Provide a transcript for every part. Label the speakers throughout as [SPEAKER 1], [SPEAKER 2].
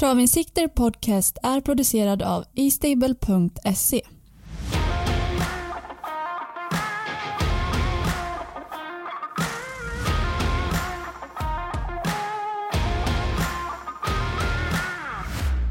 [SPEAKER 1] Travinsikter Podcast är producerad av eStable.se.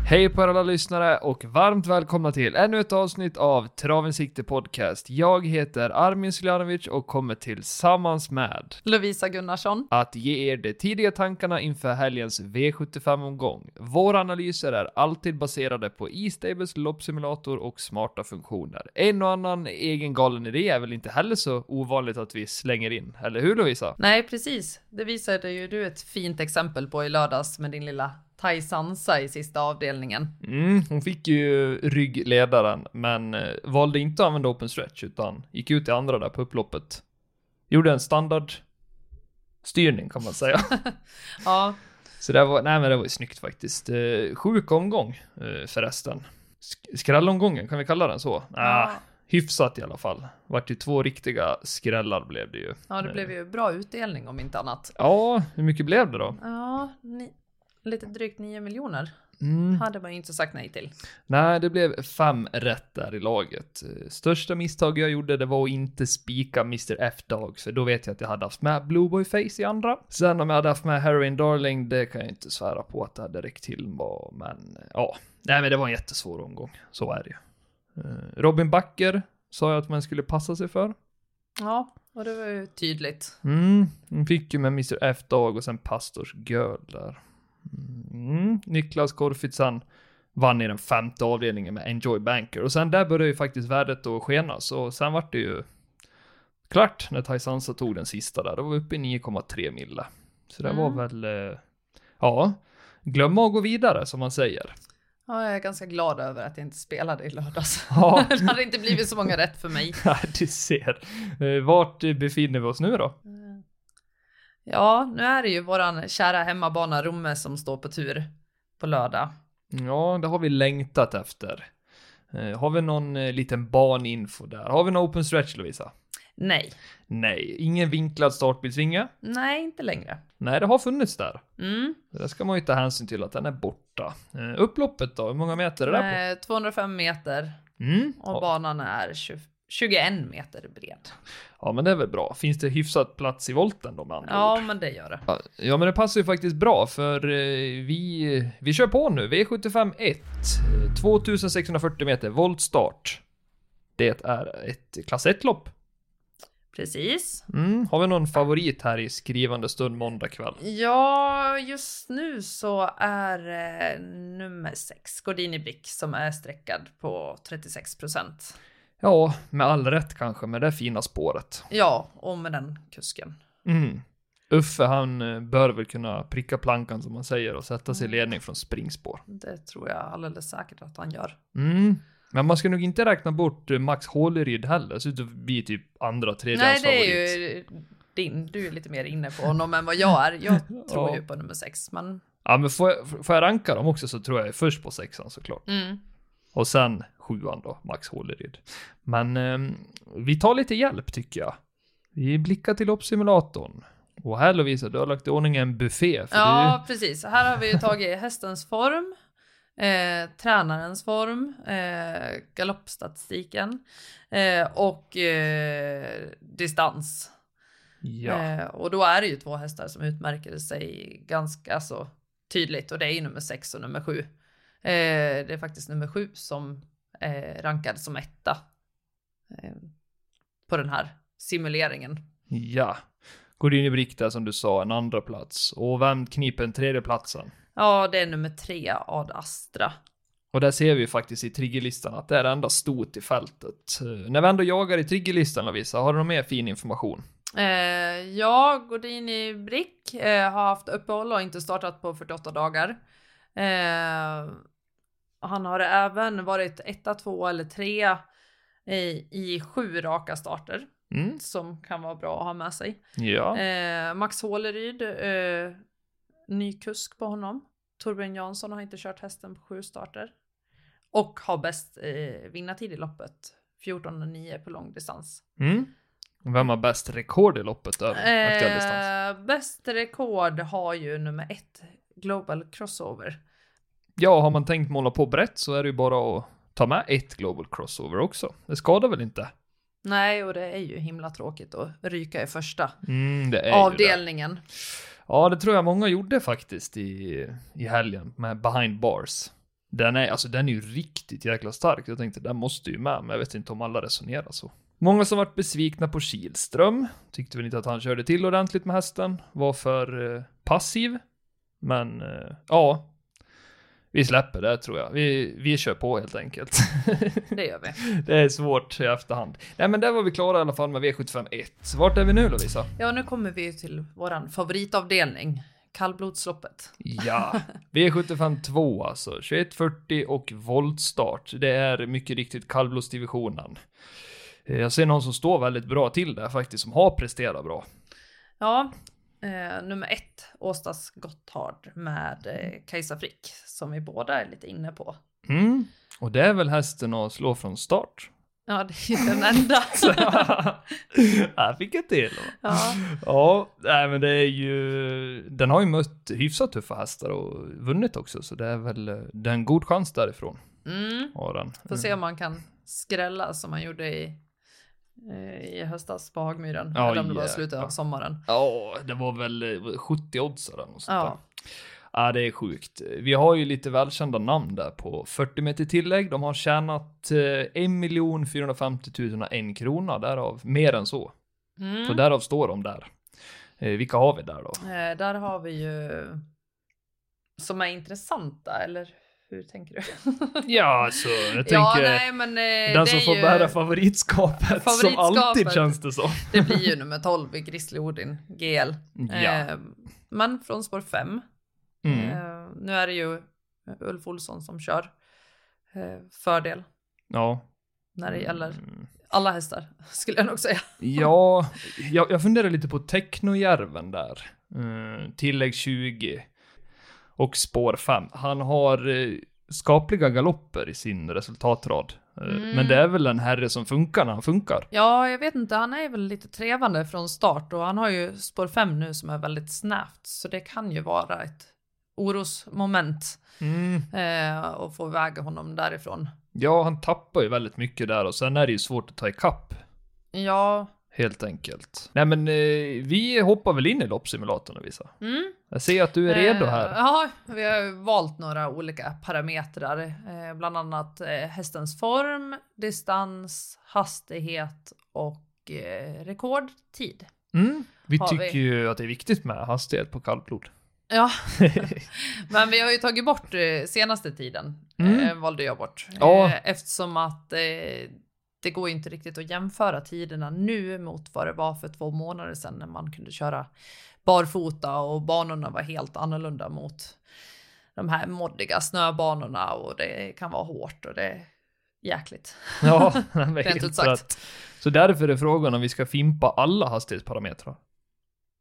[SPEAKER 2] Hej på er alla lyssnare och varmt välkomna till ännu ett avsnitt av Traven Sikte Podcast. Jag heter Armin Suljanovic och kommer tillsammans med
[SPEAKER 3] Lovisa Gunnarsson.
[SPEAKER 2] att ge er de tidiga tankarna inför helgens V75-omgång. Våra analyser är alltid baserade på E-stables loppsimulator och smarta funktioner. En och annan egen galen idé är väl inte heller så ovanligt att vi slänger in, eller hur Lovisa?
[SPEAKER 3] Nej, precis. Det visade ju du ett fint exempel på i lördags med din lilla Tai Sansa i sista avdelningen.
[SPEAKER 2] Mm, hon fick ju ryggledaren, men eh, valde inte att använda open stretch, utan gick ut i andra där på upploppet. Gjorde en standard styrning kan man säga.
[SPEAKER 3] Ja,
[SPEAKER 2] Så det var, nej men det var ju snyggt faktiskt. Eh, sjuk omgång eh, förresten. Sk- skrällomgången, kan vi kalla den så? Ah,
[SPEAKER 3] Ja.
[SPEAKER 2] hyfsat i alla fall. Vart ju två riktiga skrällar blev det ju.
[SPEAKER 3] ja det blev ju bra utdelning om inte annat.
[SPEAKER 2] Ja, hur mycket blev det då?
[SPEAKER 3] Ja, ni, lite drygt 9 miljoner
[SPEAKER 2] Mm.
[SPEAKER 3] hade man ju inte sagt nej till.
[SPEAKER 2] Nej, det blev fem rätt där i laget. Största misstag jag gjorde, det var att inte spika Mr F-Dog, för då vet jag att jag hade haft med Blueboy Face i andra. Sen om jag hade haft med Heroin Darling, det kan jag inte svära på att det hade räckt till men ja. Nej, men det var en jättesvår omgång. Så är det ju. Eh, Robin Backer sa jag att man skulle passa sig för.
[SPEAKER 3] Ja, och det var ju tydligt.
[SPEAKER 2] Mm, hon fick ju med Mr F-Dog och sen Pastors Girl där. Mm, Niklas Korfitsan vann i den femte avdelningen med Enjoy Banker. Och sen där började ju faktiskt värdet att skena, så sen vart det ju klart när Taisansa tog den sista där. Då var vi uppe i 9,3 mille. Så det var
[SPEAKER 3] Mm.
[SPEAKER 2] väl, eh, ja, glömma att gå vidare som man säger.
[SPEAKER 3] Ja, jag är ganska glad över att jag inte spelade i lördags.
[SPEAKER 2] Ja,
[SPEAKER 3] det hade inte blivit så många rätt för mig.
[SPEAKER 2] du ser. Eh, Vart befinner vi oss nu då?
[SPEAKER 3] Ja, nu är det ju våran kära hemmabana Romme som står på tur på lördag.
[SPEAKER 2] Ja, det har vi längtat efter. Eh, har vi någon eh, liten baninfo där? Har vi någon open stretch Lovisa?
[SPEAKER 3] Nej,
[SPEAKER 2] Nej, ingen vinklad startbilsvinge.
[SPEAKER 3] nej, inte längre.
[SPEAKER 2] Nej, det har funnits där.
[SPEAKER 3] Mm.
[SPEAKER 2] Det ska man ju ta hänsyn till att den är borta. Eh, upploppet då, hur många meter är det där
[SPEAKER 3] Eh, 205 meter
[SPEAKER 2] på? Mm.
[SPEAKER 3] och banan är 20, 21 meter bred.
[SPEAKER 2] ja, men det är väl bra. Finns det hyfsat plats i volten då med andra
[SPEAKER 3] Ja,
[SPEAKER 2] ord?
[SPEAKER 3] men det gör det.
[SPEAKER 2] Ja, men det passar ju faktiskt bra för eh, vi, vi kör på nu. V75 1, eh, 2640 meter, voltstart. Det är ett klass 1-lopp.
[SPEAKER 3] Precis.
[SPEAKER 2] Mm, har vi någon favorit här i skrivande stund måndag kväll?
[SPEAKER 3] Ja, just nu så är eh, nummer 6, Gordini Brick, som är streckad på 36 procent.
[SPEAKER 2] Ja, med all rätt kanske, med det fina spåret.
[SPEAKER 3] Ja, och med den kusken.
[SPEAKER 2] Mm. Uffe, han eh, bör väl kunna pricka plankan som man säger och sätta sig i
[SPEAKER 3] Mm.
[SPEAKER 2] ledning från springspår.
[SPEAKER 3] Det tror jag alldeles säkert att han gör.
[SPEAKER 2] Mm. Men man ska nog inte räkna bort eh, Max Håleryd heller, så det blir typ andra, tredje
[SPEAKER 3] Nej, det är ju din. Du är lite mer inne på honom än vad jag är. Jag tror
[SPEAKER 2] Ja.
[SPEAKER 3] ju på nummer 6, men
[SPEAKER 2] Ja, men får jag, får jag ranka dem också så tror jag är först på sexan såklart.
[SPEAKER 3] mm.
[SPEAKER 2] Och sen sjuan då, Max Håleryd. Men ehm, vi tar lite hjälp tycker jag. Vi blickar till loppsimulatorn. Och här Lovisa, du har lagt i ordning en buffé.
[SPEAKER 3] Ja, precis. Här har vi ju tagit hästens form, eh, tränarens form, eh, galoppstatistiken eh, och eh, distans.
[SPEAKER 2] du, ja.
[SPEAKER 3] Eh, och då är det ju två hästar som utmärker sig ganska så tydligt och det är ju nummer 6 och nummer 7. Eh, det är faktiskt nummer 7 som eh, rankad som etta eh, på den här simuleringen.
[SPEAKER 2] Ja. Går in i brick där som du sa, en andra plats. Och vem kniper en tredje platsen?
[SPEAKER 3] Ja, det är nummer 3 Ad Astra.
[SPEAKER 2] Och där ser vi faktiskt i triggerlistan att det är det enda stot i fältet. Eh, när vi ändå jagar i triggerlistan Lovisa, har du någon mer fin information?
[SPEAKER 3] Eh, ja, Gordini Brick eh, har haft uppehåll och inte startat på 48 dagar. Eh, han har även varit etta, två eller tre i, i sju raka starter
[SPEAKER 2] Mm,
[SPEAKER 3] som kan vara bra att ha med sig.
[SPEAKER 2] ja.
[SPEAKER 3] Eh, Max Håleryd, eh, ny kusk på honom. Torbjörn Jansson har inte kört hästen på sju starter. Och har bäst eh, vinnartid i loppet. 14,9 på långdistans.
[SPEAKER 2] Mm. Vem har bäst rekord i loppet över aktuell distans?
[SPEAKER 3] Eh, bäst rekord har ju nummer ett, Global Crossover.
[SPEAKER 2] Ja, har man tänkt måla på brett så är det ju bara att ta med ett Global Crossover också. Det skadar väl inte?
[SPEAKER 3] Nej, och det är ju himla tråkigt att ryka i första
[SPEAKER 2] Mm, det är ju det.
[SPEAKER 3] avdelningen.
[SPEAKER 2] Ja, det tror jag många gjorde faktiskt i, i helgen med Behind Bars. Den är, alltså den är ju riktigt jäkla stark. Jag tänkte den måste ju med, men jag vet inte om alla resonerar så. Många som varit besvikna på Kihlström. Tyckte väl inte att han körde till ordentligt med hästen. Var för eh, passiv. Men eh, ja, vi släpper det tror jag. Vi, vi kör på helt enkelt.
[SPEAKER 3] Det gör vi.
[SPEAKER 2] det är svårt i efterhand. Nej men där var vi klara i alla fall med V751. Vart är vi nu Lovisa?
[SPEAKER 3] Ja, nu kommer vi till våran favoritavdelning. Kallblodsloppet.
[SPEAKER 2] Ja, V75 2 alltså. 2140 och voltstart. Det är mycket riktigt kallblodsdivisionen. Eh, Jag ser någon som står väldigt bra till där faktiskt, som har presterat bra.
[SPEAKER 3] Ja, eh, nummer ett, Åstas Gotthard med eh, Kajsa Frick, som vi båda är lite inne på.
[SPEAKER 2] Mm. Och det är väl hästen att slå från start.
[SPEAKER 3] Ja, det är ju den enda.
[SPEAKER 2] Här fick jag till.
[SPEAKER 3] ja.
[SPEAKER 2] Ja, nej men det är ju, den har ju mött hyfsat tuffa hästar och vunnit också, så det är väl, det är en god chans därifrån.
[SPEAKER 3] Mm. Får se om man kan skrälla som man gjorde i, eh, i höstas på Hagmyren.
[SPEAKER 2] Ja,
[SPEAKER 3] eller om det var
[SPEAKER 2] jäklar.
[SPEAKER 3] slutet av sommaren.
[SPEAKER 2] Ja, det var väl eh, 70 odds eller något sånt
[SPEAKER 3] Ja.
[SPEAKER 2] där. Ja, det är sjukt. Vi har ju lite välkända namn där på 40 meter tillägg. De har tjänat eh, 1 450 000 och en krona, därav mer än så.
[SPEAKER 3] Mm.
[SPEAKER 2] Så därav står de där. Eh, vilka har vi där då?
[SPEAKER 3] Eh, där har vi ju som är intressanta, eller hur tänker du?
[SPEAKER 2] Ja, alltså, jag tänker
[SPEAKER 3] ja, nej, men eh,
[SPEAKER 2] den som får
[SPEAKER 3] ju,
[SPEAKER 2] bära favoritskapet, som
[SPEAKER 3] Favoritskapet.
[SPEAKER 2] alltid känns det som.
[SPEAKER 3] Det blir ju nummer 12 i Grizzly Odin, GL.
[SPEAKER 2] Ja.
[SPEAKER 3] Eh, men från spår 5.
[SPEAKER 2] Mm.
[SPEAKER 3] Eh, nu är det ju Ulf Olsson som kör. Eh, fördel
[SPEAKER 2] Ja.
[SPEAKER 3] när det gäller
[SPEAKER 2] Mm.
[SPEAKER 3] alla hästar, skulle jag nog säga.
[SPEAKER 2] Ja, jag, jag funderar lite på Technojärven där. Mm, tillägg 20. Och spår 5. Han har eh, skapliga galopper i sin resultatrad. Eh,
[SPEAKER 3] Mm.
[SPEAKER 2] Men det är väl en herre som funkar när han funkar.
[SPEAKER 3] Ja, jag vet inte, han är väl lite trevande från start och han har ju spår 5 nu som är väldigt snävt, så det kan ju vara ett orosmoment
[SPEAKER 2] Mm.
[SPEAKER 3] eh, och få väga honom därifrån.
[SPEAKER 2] Ja, han tappar ju väldigt mycket där och sen är det ju svårt att ta ikapp.
[SPEAKER 3] Ja,
[SPEAKER 2] Helt enkelt. Nej men eh, vi hoppar väl in i loppsimulatorn och visa.
[SPEAKER 3] mm.
[SPEAKER 2] Jag ser att du är redo
[SPEAKER 3] Eh,
[SPEAKER 2] här.
[SPEAKER 3] Ja, vi har valt några olika parametrar, eh, bland annat eh, hästens form, distans, hastighet och eh, rekordtid.
[SPEAKER 2] Mm. Vi
[SPEAKER 3] har
[SPEAKER 2] tycker
[SPEAKER 3] vi.
[SPEAKER 2] ju att det är viktigt med hastighet på kallblod.
[SPEAKER 3] Ja, men vi har ju tagit bort eh, senaste tiden,
[SPEAKER 2] Mm.
[SPEAKER 3] eh, valde jag bort.
[SPEAKER 2] Ja.
[SPEAKER 3] Eh, eftersom att eh, det går ju inte riktigt att jämföra tiderna nu mot vad det var för två månader sedan när man kunde köra barfota och banorna var helt annorlunda mot de här moddiga snöbanorna och det kan vara hårt och det är jäkligt.
[SPEAKER 2] Ja,
[SPEAKER 3] Rent
[SPEAKER 2] helt
[SPEAKER 3] ut sagt.
[SPEAKER 2] rätt. Så därför är frågan om vi ska fimpa alla hastighetsparametrar.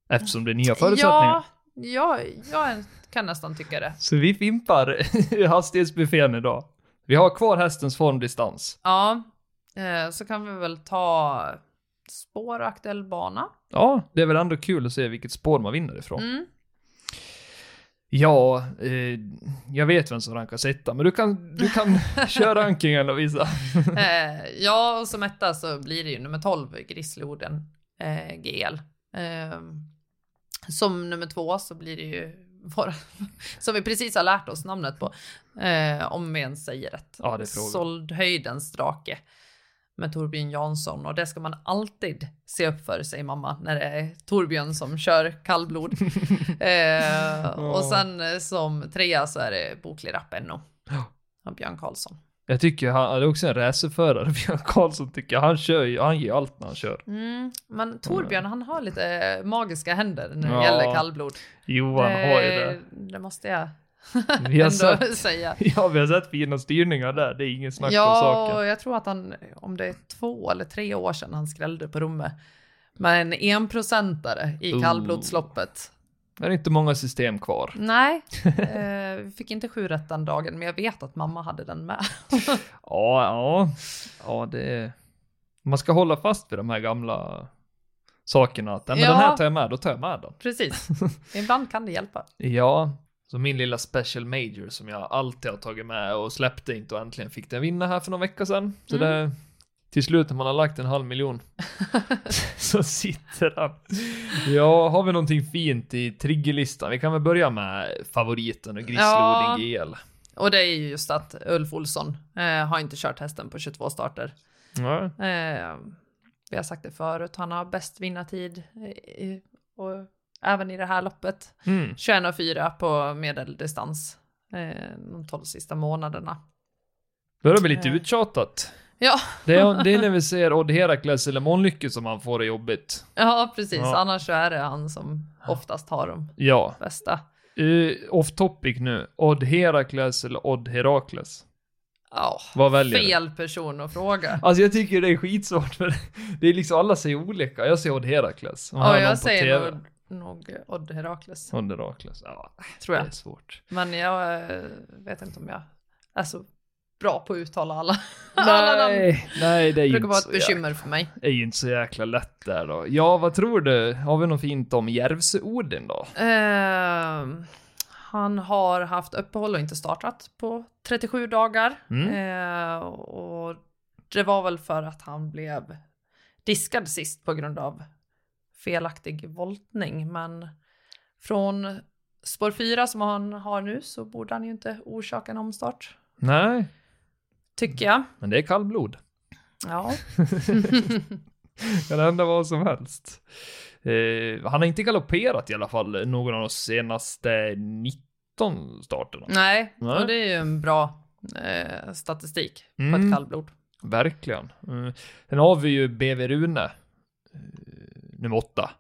[SPEAKER 2] Eftersom det är nya förutsättningar.
[SPEAKER 3] Ja, ja, jag kan nästan tycka det.
[SPEAKER 2] Så vi fimpar hastighetsbuffén idag. Vi har kvar hästens formdistans.
[SPEAKER 3] Ja, eh, så kan vi väl ta spår aktuell bana.
[SPEAKER 2] Ja, det är väl ändå kul att se vilket spår man vinner ifrån.
[SPEAKER 3] Mm.
[SPEAKER 2] Ja, eh, jag vet vem som rankas etta, men du kan, du kan köra rankingen Lovisa.
[SPEAKER 3] Eh, ja, och som etta så blir det ju nummer 12, Grizzlyoden eh, GL. Eh, som nummer två så blir det ju våra, som vi precis har lärt oss namnet på, eh, om vi ens säger rätt.
[SPEAKER 2] Ja.
[SPEAKER 3] Såldhöjdens drake med Torbjörn Jansson och det ska man alltid se upp för, säger mamma, när det är Torbjörn som kör kallblod. eh, och sen eh, som trea så är det Boklig Rapp NO. Av Björn Karlsson.
[SPEAKER 2] Jag tycker han, det är också en racerförare, Björn Karlsson tycker jag. Han kör ju, han ger allt när han kör.
[SPEAKER 3] Mm, men Torbjörn han har lite magiska händer när det
[SPEAKER 2] Ja.
[SPEAKER 3] gäller kallblod.
[SPEAKER 2] Johan har ju det.
[SPEAKER 3] det måste jag
[SPEAKER 2] Vi har sett,
[SPEAKER 3] säga.
[SPEAKER 2] ja, vi har sett fina styrningar där, det är ingen snack om
[SPEAKER 3] Ja,
[SPEAKER 2] saken.
[SPEAKER 3] och jag tror att han, om det är två eller tre år sedan han skrällde på rummet med en enprocentare i
[SPEAKER 2] Oh.
[SPEAKER 3] kallblodsloppet.
[SPEAKER 2] Det är inte många system kvar.
[SPEAKER 3] Nej, eh, vi fick inte sju rätt den dagen, men jag vet att mamma hade den med.
[SPEAKER 2] Ja, ja, ja det är... Man ska hålla fast vid de här gamla sakerna. Att, men
[SPEAKER 3] Ja.
[SPEAKER 2] den här tar jag med, då tar jag med den.
[SPEAKER 3] Precis, ibland kan det hjälpa.
[SPEAKER 2] Ja, Så min lilla special major som jag alltid har tagit med och släppte inte och äntligen fick den vinna här för någon vecka sedan. Så
[SPEAKER 3] Mm.
[SPEAKER 2] det, till slut när man har lagt en halv miljon så sitter han. Ja, har vi någonting fint i triggerlistan? Vi kan väl börja med favoriten och
[SPEAKER 3] Ja.
[SPEAKER 2] Grizzloding GL.
[SPEAKER 3] Och det är ju just att Ulf Olsson eh, har inte kört hästen på 22 starter.
[SPEAKER 2] Ja.
[SPEAKER 3] Eh, vi har sagt det förut, han har bäst vinnartid eh, och även i det här loppet.
[SPEAKER 2] Mm.
[SPEAKER 3] 21,4 på medeldistans eh, de 12 sista månaderna.
[SPEAKER 2] Börjar bli lite
[SPEAKER 3] Eh.
[SPEAKER 2] uttjatat.
[SPEAKER 3] Ja,
[SPEAKER 2] Det är, det är när vi ser Odd Herakles eller Månlycke som han får det jobbigt.
[SPEAKER 3] ja precis.
[SPEAKER 2] Ja.
[SPEAKER 3] Annars så är det han som oftast har de
[SPEAKER 2] Ja.
[SPEAKER 3] bästa.
[SPEAKER 2] Uh, off topic nu. Odd Herakles eller Odd Herakles?
[SPEAKER 3] Ja,
[SPEAKER 2] Vad väljer du?
[SPEAKER 3] fel person att fråga.
[SPEAKER 2] Alltså jag tycker det är skitsvårt för det är liksom alla säger olika. Jag säger Odd Herakles.
[SPEAKER 3] Ja,
[SPEAKER 2] på
[SPEAKER 3] jag säger nog, nog Odd Herakles,
[SPEAKER 2] Odd Herakles. Ja,
[SPEAKER 3] tror
[SPEAKER 2] det
[SPEAKER 3] jag.
[SPEAKER 2] är svårt.
[SPEAKER 3] Men jag eh, vet inte om jag är så bra på att uttala alla, alla namn.
[SPEAKER 2] Nej, nej det är
[SPEAKER 3] Det
[SPEAKER 2] ju inte
[SPEAKER 3] vara ett bekymmer för mig.
[SPEAKER 2] jäkla, är ju inte så jäkla lätt där då. Ja, vad tror du? Har vi något fint om Järvsö-Odin då?
[SPEAKER 3] Ehm, han har haft uppehåll och inte startat på 37 dagar.
[SPEAKER 2] Mm.
[SPEAKER 3] Eh, och det var väl för att han blev diskad sist på grund av felaktig voltning. Men från spår 4 som han har nu så borde han ju inte orsaka en omstart.
[SPEAKER 2] Nej,
[SPEAKER 3] Tycker jag.
[SPEAKER 2] men det är kallblod.
[SPEAKER 3] Ja.
[SPEAKER 2] Kan hända vad som helst. Eh, han har inte galopperat i alla fall någon av de senaste 19 starterna.
[SPEAKER 3] Nej,
[SPEAKER 2] Nej.
[SPEAKER 3] och det är ju en bra eh, statistik på
[SPEAKER 2] Mm.
[SPEAKER 3] ett kallblod.
[SPEAKER 2] Verkligen. Mm. Sen har vi ju BV Rune, eh, nummer åtta.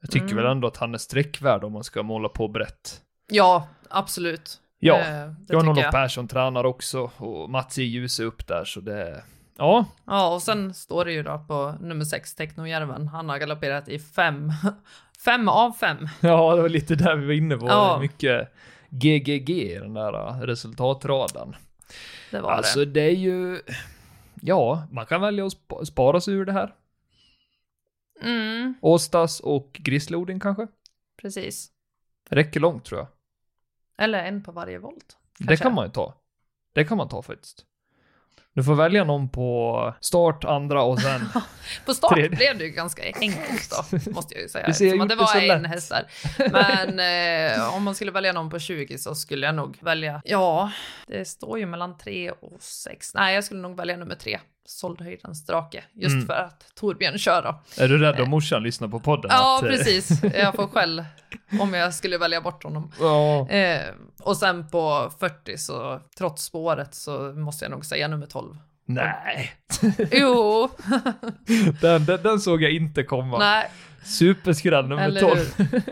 [SPEAKER 2] Jag tycker
[SPEAKER 3] Mm.
[SPEAKER 2] väl ändå att han är sträckvärd om man ska måla på brett.
[SPEAKER 3] Ja, absolut.
[SPEAKER 2] Ja,
[SPEAKER 3] Eh, det
[SPEAKER 2] Jan-Olof
[SPEAKER 3] tycker jag.
[SPEAKER 2] Persson tränar också och Mats i ljus upp där så det, ja,
[SPEAKER 3] Ja, och sen står det ju då på nummer 6, Technojärven. Han har galopperat i fem, fem av fem.
[SPEAKER 2] ja det var lite där vi var inne på.
[SPEAKER 3] Ja.
[SPEAKER 2] Mycket GGG i den där eh, resultatraden.
[SPEAKER 3] Det var
[SPEAKER 2] Alltså
[SPEAKER 3] det.
[SPEAKER 2] det är ju, ja, man kan välja att spa- spara sig ur det här.
[SPEAKER 3] Mm,
[SPEAKER 2] Åstas och Grislodin kanske?
[SPEAKER 3] precis.
[SPEAKER 2] Räcker långt tror jag.
[SPEAKER 3] Eller en på varje volt.
[SPEAKER 2] Det
[SPEAKER 3] Kanske.
[SPEAKER 2] kan man ju ta. Det kan man ta faktiskt. Du får välja någon på start, andra och sen...
[SPEAKER 3] På start
[SPEAKER 2] Tredje.
[SPEAKER 3] blev det ju ganska enkelt då, måste jag ju säga.
[SPEAKER 2] Du ser, jag
[SPEAKER 3] Eftersom att det
[SPEAKER 2] gjort det
[SPEAKER 3] var en häst där. Men eh, om man skulle välja någon på 20 så skulle jag nog välja, ja, det står ju mellan 3 och 6. Nej, jag skulle nog välja nummer 3, Såldhöjdens drake. Just
[SPEAKER 2] Mm.
[SPEAKER 3] för att Torbjörn kör då.
[SPEAKER 2] Är du rädd om morsan lyssnar på podden?
[SPEAKER 3] Ja,
[SPEAKER 2] Att, eh,
[SPEAKER 3] precis. Jag får skäll om jag skulle välja bort honom.
[SPEAKER 2] Ja,
[SPEAKER 3] Eh, och sen på 40 så trots spåret så måste jag nog säga nummer 12.
[SPEAKER 2] nej.
[SPEAKER 3] Jo,
[SPEAKER 2] Den, den, den såg jag inte komma.
[SPEAKER 3] nej,
[SPEAKER 2] Superskräll nummer
[SPEAKER 3] eller
[SPEAKER 2] 12.
[SPEAKER 3] hur?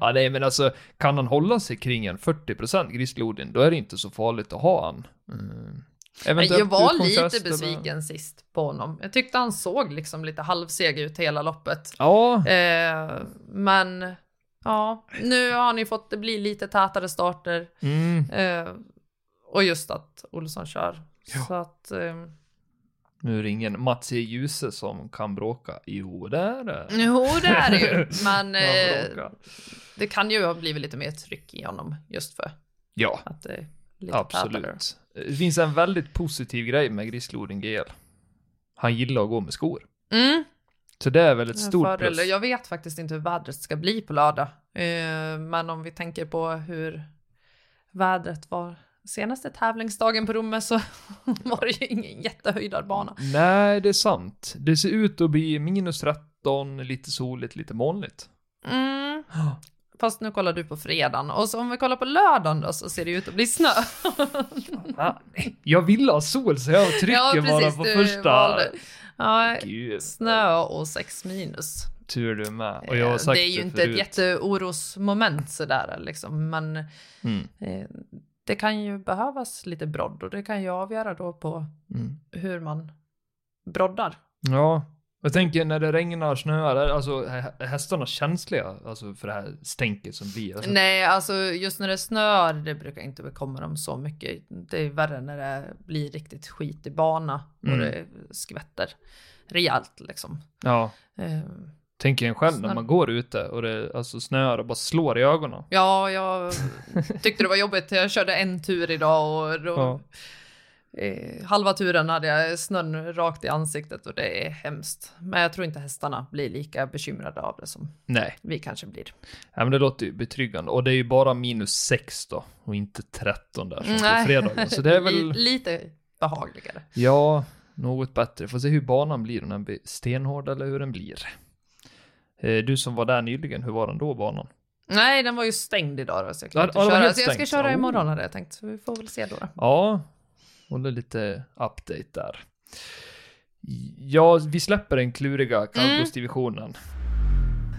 [SPEAKER 2] ja, nej men alltså, kan han hålla sig kring en 40% Grislodin, då är det inte så farligt att ha han. Mm. Eventuellt
[SPEAKER 3] Jag var lite
[SPEAKER 2] eller-
[SPEAKER 3] besviken sist på honom. Jag tyckte han såg liksom lite halvseg ut hela loppet.
[SPEAKER 2] Ja,
[SPEAKER 3] Eh, men ja, nu har han ju fått det bli lite tätare starter.
[SPEAKER 2] mm.
[SPEAKER 3] Eh, och just att Olsson kör.
[SPEAKER 2] Ja.
[SPEAKER 3] Så att, eh,
[SPEAKER 2] nu ingen Mats E. Djuse som kan bråka. Jo, det är det.
[SPEAKER 3] jo det är det ju. Men eh, det kan ju ha blivit lite mer tryck i honom just för
[SPEAKER 2] Ja,
[SPEAKER 3] att det är lite tätare.
[SPEAKER 2] Det finns en väldigt positiv grej med Grislodin GL. Han gillar att gå med skor.
[SPEAKER 3] Mm.
[SPEAKER 2] Så det är väl ett stort
[SPEAKER 3] fördel.
[SPEAKER 2] plus.
[SPEAKER 3] Jag vet faktiskt inte hur vädret ska bli på lördag. Eh, men om vi tänker på hur vädret var senaste tävlingsdagen på Romme så var det ju ingen jättehöjdad bana.
[SPEAKER 2] Nej, det är sant. Det ser ut att bli minus 13, lite soligt, lite molnigt.
[SPEAKER 3] Mm. Fast nu kollar du på fredagen och så om vi kollar på lördagen då så ser det ut att bli snö.
[SPEAKER 2] Jag vill ha sol så jag trycker bara på första.
[SPEAKER 3] valde. Ja,
[SPEAKER 2] Gud,
[SPEAKER 3] snö och 6 minus.
[SPEAKER 2] tur du med. Och jag har
[SPEAKER 3] Eh,
[SPEAKER 2] sagt
[SPEAKER 3] det är ju inte
[SPEAKER 2] förut.
[SPEAKER 3] ett jätteorosmoment sådär liksom, men
[SPEAKER 2] Mm,
[SPEAKER 3] eh, det kan ju behövas lite brodd och det kan ju avgöra då på
[SPEAKER 2] mm.
[SPEAKER 3] hur man broddar.
[SPEAKER 2] Ja, jag tänker när det regnar, snöar, alltså är hästarna känsliga alltså för det här stänket som blir? Alltså,
[SPEAKER 3] Nej, alltså just när det snöar, det brukar inte bekomma dem så mycket. Det är värre när det blir riktigt skit i bana och
[SPEAKER 2] Mm.
[SPEAKER 3] det skvätter rejält liksom.
[SPEAKER 2] Ja,
[SPEAKER 3] Eh,
[SPEAKER 2] Tänker en själv när man går ute och det alltså snöar och bara slår i ögonen.
[SPEAKER 3] Ja, jag tyckte det var jobbigt. Jag körde en tur idag och då,
[SPEAKER 2] Ja.
[SPEAKER 3] Eh, halva turen hade jag snön rakt i ansiktet och det är hemskt. Men jag tror inte hästarna blir lika bekymrade av det som
[SPEAKER 2] Nej,
[SPEAKER 3] vi kanske blir.
[SPEAKER 2] ja, men det låter ju betryggande. Och det är ju bara minus 6 då, och inte 13 där som på fredagen. Så det är väl,
[SPEAKER 3] Li- lite behagligare.
[SPEAKER 2] ja, något bättre. Får se hur banan blir, om den blir stenhård eller hur den blir. Eh, Du som var där nyligen, hur var den då, banan?
[SPEAKER 3] Nej, den var ju stängd idag då, så jag kan
[SPEAKER 2] Ja,
[SPEAKER 3] inte köra. Så jag ska köra
[SPEAKER 2] Oh.
[SPEAKER 3] imorgon hade jag tänkt. Så vi får väl se då. då.
[SPEAKER 2] Ja, håller lite update där. Ja, vi släpper den kluriga kallblodsdivisionen.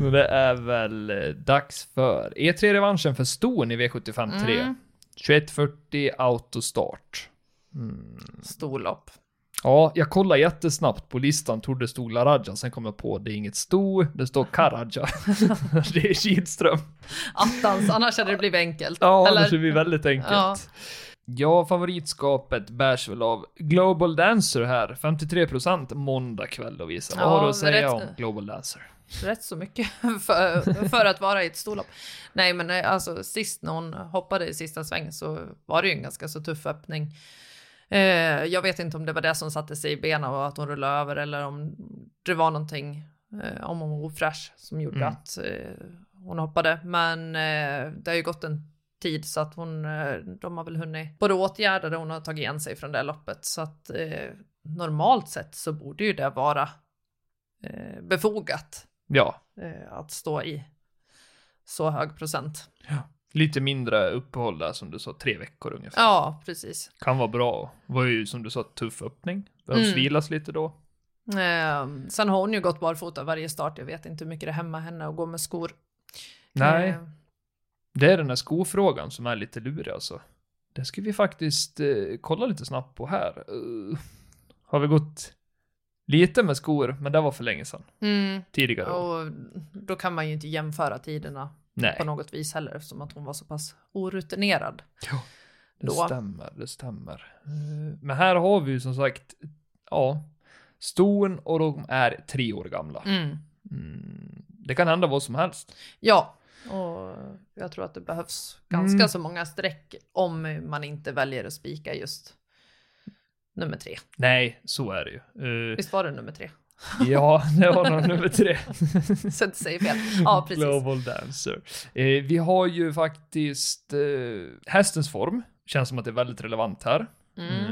[SPEAKER 2] Och Det är väl eh, dags för E3-revanschen för Ston i V75 3.
[SPEAKER 3] Mm.
[SPEAKER 2] 2140 autostart.
[SPEAKER 3] Storlopp.
[SPEAKER 2] Ja, jag kollade jättesnabbt på listan, trodde det stod Laraja, sen kom jag på det är inget sto, det står Karaja. det är Kihlström.
[SPEAKER 3] Attans, annars hade det blivit enkelt.
[SPEAKER 2] Ja,
[SPEAKER 3] Eller-
[SPEAKER 2] annars är vi väldigt enkelt.
[SPEAKER 3] Ja.
[SPEAKER 2] Ja. favoritskapet bärs väl av Global Dancer här, 53% måndag kväll då visar. Vad
[SPEAKER 3] Ja,
[SPEAKER 2] har du att säga
[SPEAKER 3] rätt-
[SPEAKER 2] om Global Dancer?
[SPEAKER 3] rätt så mycket för, för att vara i ett storlopp. Nej, men eh, alltså sist när hon hoppade i sista svängen så var det ju en ganska så tuff öppning. Eh, jag vet inte om det var det som satte sig i benen och att hon rullade över eller om det var någonting, eh, om hon var ofräsch som gjorde
[SPEAKER 2] Mm.
[SPEAKER 3] att eh, hon hoppade. Men eh, det har ju gått en tid så att hon, eh, de har väl hunnit både åtgärda det hon har tagit igen sig från det här loppet. Så att eh, normalt sett så borde ju det vara eh, befogat
[SPEAKER 2] Ja,
[SPEAKER 3] eh, att stå i så hög procent.
[SPEAKER 2] lite mindre uppehåll där som du sa, tre veckor ungefär.
[SPEAKER 3] Ja, precis.
[SPEAKER 2] Kan vara bra. Var ju som du sa, tuff öppning. Behövs
[SPEAKER 3] Mm.
[SPEAKER 2] vilas lite då.
[SPEAKER 3] Eh, sen har hon ju gått barfota varje start. Jag vet inte hur mycket det hämmar henne att gå med skor.
[SPEAKER 2] Nej,
[SPEAKER 3] Eh,
[SPEAKER 2] det är den här skofrågan som är lite lurig alltså. Det ska vi faktiskt eh, kolla lite snabbt på här. Uh, har vi gått lite med skor, men det var för länge sedan.
[SPEAKER 3] mm,
[SPEAKER 2] Tidigare.
[SPEAKER 3] och då kan man ju inte jämföra tiderna
[SPEAKER 2] Nej.
[SPEAKER 3] på något vis heller eftersom att hon var så pass orutinerad.
[SPEAKER 2] Det
[SPEAKER 3] då.
[SPEAKER 2] stämmer, det stämmer. Eh, Men här har vi ju som sagt, ja, ston och de är tre år gamla.
[SPEAKER 3] Mm.
[SPEAKER 2] Mm, det kan hända vad som helst.
[SPEAKER 3] Ja, och jag tror att det behövs ganska
[SPEAKER 2] Mm.
[SPEAKER 3] så många streck om man inte väljer att spika just nummer tre.
[SPEAKER 2] Nej, så är det ju. Eh,
[SPEAKER 3] Visst var det nummer tre?
[SPEAKER 2] ja, det var nog nummer tre.
[SPEAKER 3] Så det säger fel. Ja, precis.
[SPEAKER 2] Global Dancer. Eh, vi har ju faktiskt eh, hästens form. Känns som att det är väldigt relevant här.
[SPEAKER 3] Mm.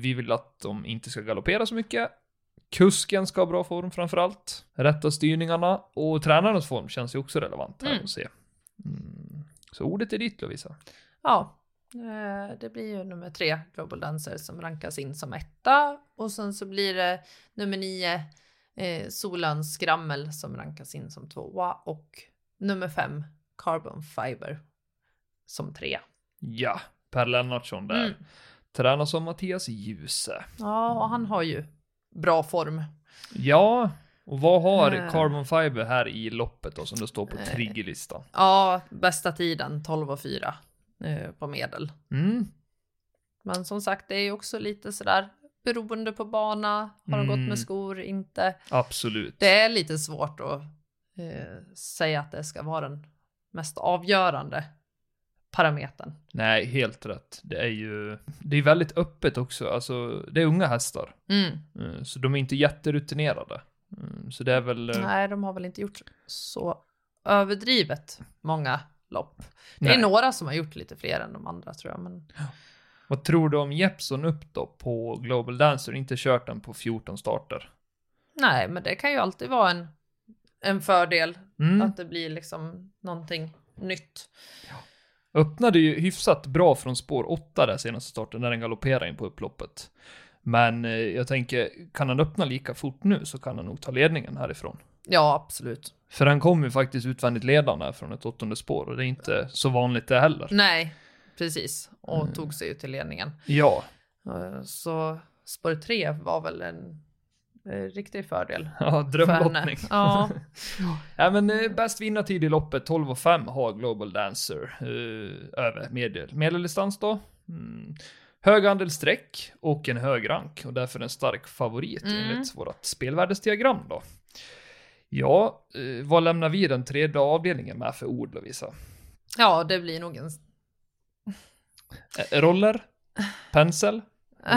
[SPEAKER 2] Vi vill att de inte ska galoppera så mycket. Kusken ska ha bra form framförallt. Rätta styrningarna. Och tränarens form känns ju också relevant här
[SPEAKER 3] Mm.
[SPEAKER 2] att se. Mm. Så ordet är ditt Lovisa.
[SPEAKER 3] Ja, eh, det blir ju nummer tre, Global Dancer, som rankas in som etta. Och sen så blir det nummer nio, eh, Solans Skrammel, som rankas in som tvåa. Och nummer fem, Carbon Fiber, som trea.
[SPEAKER 2] Ja, Per Lennartsson där.
[SPEAKER 3] Mm.
[SPEAKER 2] Tränas av Mattias Djuse.
[SPEAKER 3] Ja, och han har ju bra form.
[SPEAKER 2] Ja, och vad har
[SPEAKER 3] Eh.
[SPEAKER 2] Carbon Fiber här i loppet då som det står på
[SPEAKER 3] Eh.
[SPEAKER 2] triggerlistan?
[SPEAKER 3] Ja, bästa tiden 12 och 4 eh, på medel.
[SPEAKER 2] Mm.
[SPEAKER 3] Men som sagt, det är ju också lite sådär beroende på bana. Har de gått
[SPEAKER 2] Mm.
[SPEAKER 3] med skor, inte?
[SPEAKER 2] Absolut.
[SPEAKER 3] Det är lite svårt att säga att det ska vara den mest avgörande parametern.
[SPEAKER 2] Nej, helt rätt. Det är ju, det är väldigt öppet också. Alltså, det är unga hästar.
[SPEAKER 3] Mm.
[SPEAKER 2] Eh, Så de är inte jätterutinerade. Mm, Så det är väl... eh,
[SPEAKER 3] Nej, de har väl inte gjort så överdrivet många lopp. Det
[SPEAKER 2] nej.
[SPEAKER 3] är några som har gjort lite fler än de andra tror jag. Men
[SPEAKER 2] Vad tror du om Jeppson upp då på Global Dancer? Inte kört den på 14 starter.
[SPEAKER 3] nej, men det kan ju alltid vara en, en fördel
[SPEAKER 2] Mm.
[SPEAKER 3] att det blir liksom någonting nytt.
[SPEAKER 2] Öppnade ju hyfsat bra från spår 8 där senaste starten när den galopperade in på upploppet. Men eh, jag tänker, kan han öppna lika fort nu så kan han nog ta ledningen härifrån.
[SPEAKER 3] Ja, absolut.
[SPEAKER 2] För han kom ju faktiskt utvändigt ledande från ett åttonde spår och det är inte så vanligt det heller.
[SPEAKER 3] Nej, precis. Och
[SPEAKER 2] Mm.
[SPEAKER 3] tog sig ju till ledningen.
[SPEAKER 2] Ja,
[SPEAKER 3] Eh, Så spår 3 var väl en riktig fördel.
[SPEAKER 2] ja
[SPEAKER 3] för
[SPEAKER 2] drömlottning.
[SPEAKER 3] Ja,
[SPEAKER 2] Ja men eh, bäst vinnartid i loppet 12 och 5 har Global Dancer eh, över medel, medeldistans då. Mm. Hög andel streck och en hög rank och därför en stark favorit
[SPEAKER 3] Mm.
[SPEAKER 2] enligt vårt spelvärdesdiagram då. Ja, eh, vad lämnar vi den tredje avdelningen med för ord Lovisa?
[SPEAKER 3] Ja, det blir nog en...
[SPEAKER 2] Eh, Roller? Pensel?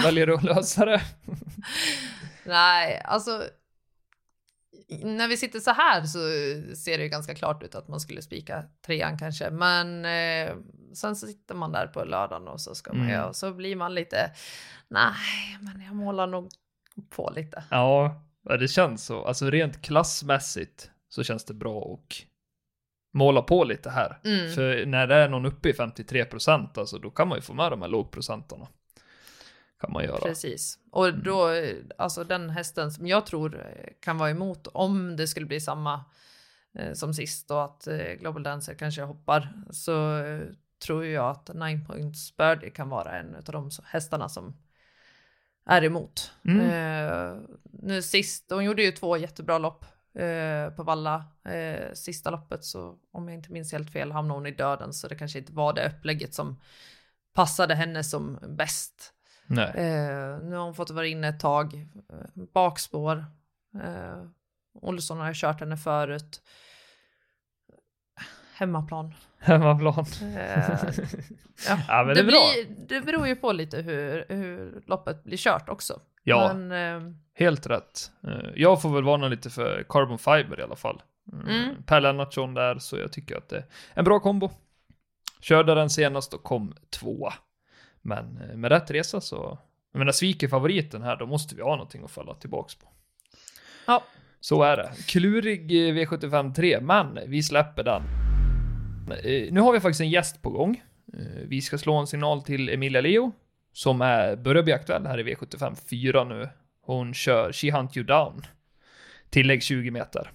[SPEAKER 2] Väljer du att lösa det?
[SPEAKER 3] Nej, alltså. När vi sitter så här så ser det ju ganska klart ut att man skulle spika trean kanske. Men eh, sen så sitter man där på lördagen och så ska man
[SPEAKER 2] Mm.
[SPEAKER 3] och så blir man lite. Nej, men jag målar nog på lite.
[SPEAKER 2] Ja, ja, det känns så. Alltså rent klassmässigt så känns det bra och måla på lite här.
[SPEAKER 3] Mm.
[SPEAKER 2] För när det är någon uppe i 53 procent, alltså då kan man ju få med de här lågprocentarna. Kan man göra.
[SPEAKER 3] Precis. Och då, eh, alltså den hästen som jag tror eh, kan vara emot om det skulle bli samma eh, som sist och att eh, Global Dancer kanske hoppar så eh, tror jag att Nine Points Birdie kan vara en av de hästarna som är emot.
[SPEAKER 2] Mm.
[SPEAKER 3] Eh, nu sist, hon gjorde ju två jättebra lopp eh, på Valla. Sista loppet så om jag inte minns helt fel hamnade hon i döden så det kanske inte var det upplägget som passade henne som bäst.
[SPEAKER 2] Nej.
[SPEAKER 3] Eh, nu har hon fått vara inne ett tag. Eh, bakspår. Eh, Olsson har kört henne förut. Hemmaplan.
[SPEAKER 2] Hemmaplan.
[SPEAKER 3] Eh, ja.
[SPEAKER 2] Ja, men det,
[SPEAKER 3] det, blir, det beror ju på lite hur, hur loppet blir kört också.
[SPEAKER 2] Ja,
[SPEAKER 3] Men, eh,
[SPEAKER 2] helt rätt. Eh, Jag får väl varna lite för Carbon Fiber i alla fall. Mm.
[SPEAKER 3] Mm.
[SPEAKER 2] Per Lennartsson där, så jag tycker att det är en bra kombo. Körde den senast och kom tvåa. Men eh, med rätt resa så, jag menar sviker favoriten här, då måste vi ha någonting att falla tillbaks på.
[SPEAKER 3] ja,
[SPEAKER 2] Så är det. Klurig eh, V75 3, men vi släpper den. Eh, Nu har vi faktiskt en gäst på gång. Vi ska slå en signal till Emilia Leo, som är, börjar bli aktuell här i V75 4 nu. Hon kör She Hunt You Down. Tillägg 20 meter.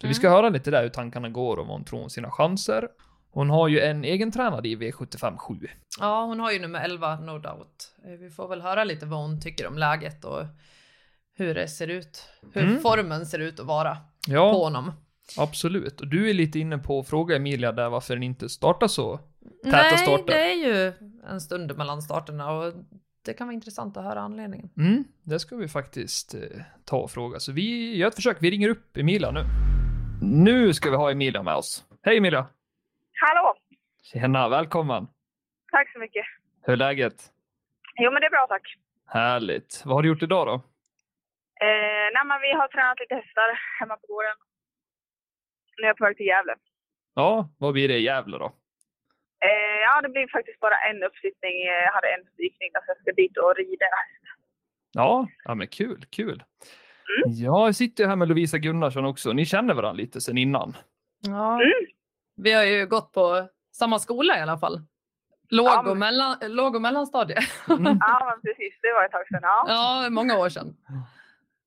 [SPEAKER 2] Så vi ska höra lite där hur tankarna går och vad hon tror om sina chanser. Hon har ju en egen tränare i V75 7.
[SPEAKER 3] ja, hon har ju nummer 11, no doubt. Eh, Vi får väl höra lite vad hon tycker om läget och hur det ser ut. Hur
[SPEAKER 2] Mm.
[SPEAKER 3] formen ser ut att vara på
[SPEAKER 2] Ja,
[SPEAKER 3] honom.
[SPEAKER 2] absolut. Och du är lite inne på att fråga Emilia där varför den inte startar så täta
[SPEAKER 3] Nej,
[SPEAKER 2] starter.
[SPEAKER 3] det är ju en stund mellan starterna och det kan vara intressant att höra anledningen.
[SPEAKER 2] Mm, det ska vi faktiskt eh, ta och fråga. Så vi gör ett försök. Vi ringer upp Emilia nu. Nu ska vi ha Emilia med oss. Hej Emilia! Tjena, välkommen!
[SPEAKER 4] Tack så mycket.
[SPEAKER 2] Hur är läget?
[SPEAKER 4] Jo, men det är bra tack.
[SPEAKER 2] Härligt. Vad har du gjort idag då?
[SPEAKER 4] Eh, nej, men vi har tränat lite hästar hemma på gården. Nu är jag på väg till Gävle.
[SPEAKER 2] Ja, vad blir det i Gävle då?
[SPEAKER 4] Eh, ja, det blir faktiskt bara en uppsittning. Jag hade en strykning, så jag ska dit och rida häst.
[SPEAKER 2] Ja, ja men kul, kul. Ja, jag sitter här med Lovisa Gunnarsson också. Ni känner varandra lite sen innan.
[SPEAKER 3] Ja.
[SPEAKER 4] Mm.
[SPEAKER 3] Vi har ju gått på samma skola i alla fall. Låg,
[SPEAKER 4] Ja,
[SPEAKER 3] och, mellan, låg och mellanstadie.
[SPEAKER 2] Mm.
[SPEAKER 4] Ja, men precis. Det var ett tag sedan. Ja.
[SPEAKER 3] ja, många år sedan.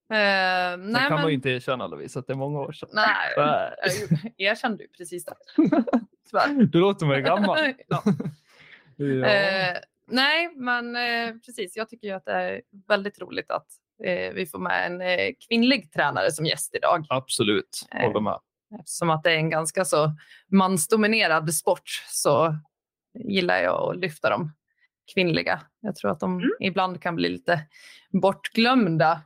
[SPEAKER 3] Eh,
[SPEAKER 2] Det kan man
[SPEAKER 3] men,
[SPEAKER 2] ju inte erkänna Lovisa, att det är många år sedan.
[SPEAKER 3] nej, jag erkände ju precis det.
[SPEAKER 2] Du låter mig gammal.
[SPEAKER 3] ja.
[SPEAKER 2] Ja.
[SPEAKER 3] Eh, nej, men eh, precis. Jag tycker ju att det är väldigt roligt att eh, vi får med en eh, kvinnlig tränare som gäst idag.
[SPEAKER 2] Absolut,
[SPEAKER 3] Eh.
[SPEAKER 2] håller med.
[SPEAKER 3] Eftersom att det är en ganska så mansdominerad sport så gillar jag att lyfta de kvinnliga. Jag tror att de ibland kan bli lite bortglömda.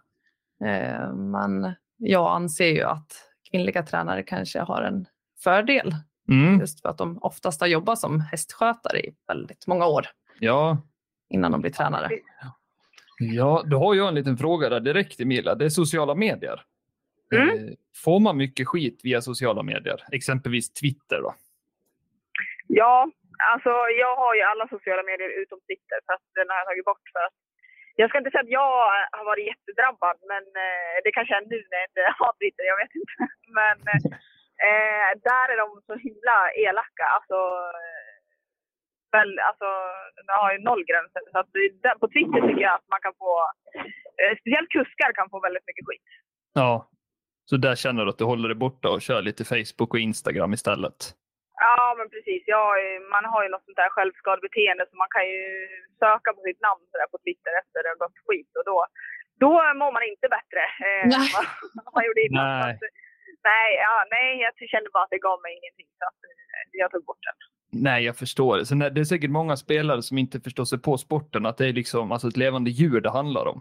[SPEAKER 3] Eh, men jag anser ju att kvinnliga tränare kanske har en fördel
[SPEAKER 2] Mm.
[SPEAKER 3] just för att de oftast har jobbat som hästskötare i väldigt många år
[SPEAKER 2] Ja,
[SPEAKER 3] innan de blir tränare.
[SPEAKER 2] Ja, då har jag en liten fråga där direkt Emilia. Det är sociala medier.
[SPEAKER 4] Mm.
[SPEAKER 2] Eh, Får man mycket skit via sociala medier? Exempelvis Twitter då?
[SPEAKER 4] ja, alltså jag har ju alla sociala medier utom Twitter, för att den har jag tagit bort. För att jag ska inte säga att jag har varit jättedrabbad, men eh, det kanske är nu när jag inte har Twitter, jag vet inte. Men eh, där är de så himla elaka. Alltså, väl, alltså, de har ju noll gränser. Så att där, på Twitter tycker jag att man kan få, eh, speciellt kuskar kan få väldigt mycket skit.
[SPEAKER 2] Ja. Så där känner du att du håller dig borta och kör lite Facebook och Instagram istället?
[SPEAKER 4] Ja, men precis. Ja, man har ju något sånt där självskadebeteende så man kan ju söka på sitt namn så där på Twitter efter det har gått skit och då, då mår man inte bättre eh,
[SPEAKER 3] Nej.
[SPEAKER 4] än vad man gjorde innan.
[SPEAKER 2] Nej.
[SPEAKER 4] Så att, nej, ja, nej, jag kände bara att det gav mig ingenting så att eh, jag tog bort den.
[SPEAKER 2] Nej, jag förstår det. Sen är det är säkert många spelare som inte förstår sig på sporten, att det är liksom alltså ett levande djur det handlar om.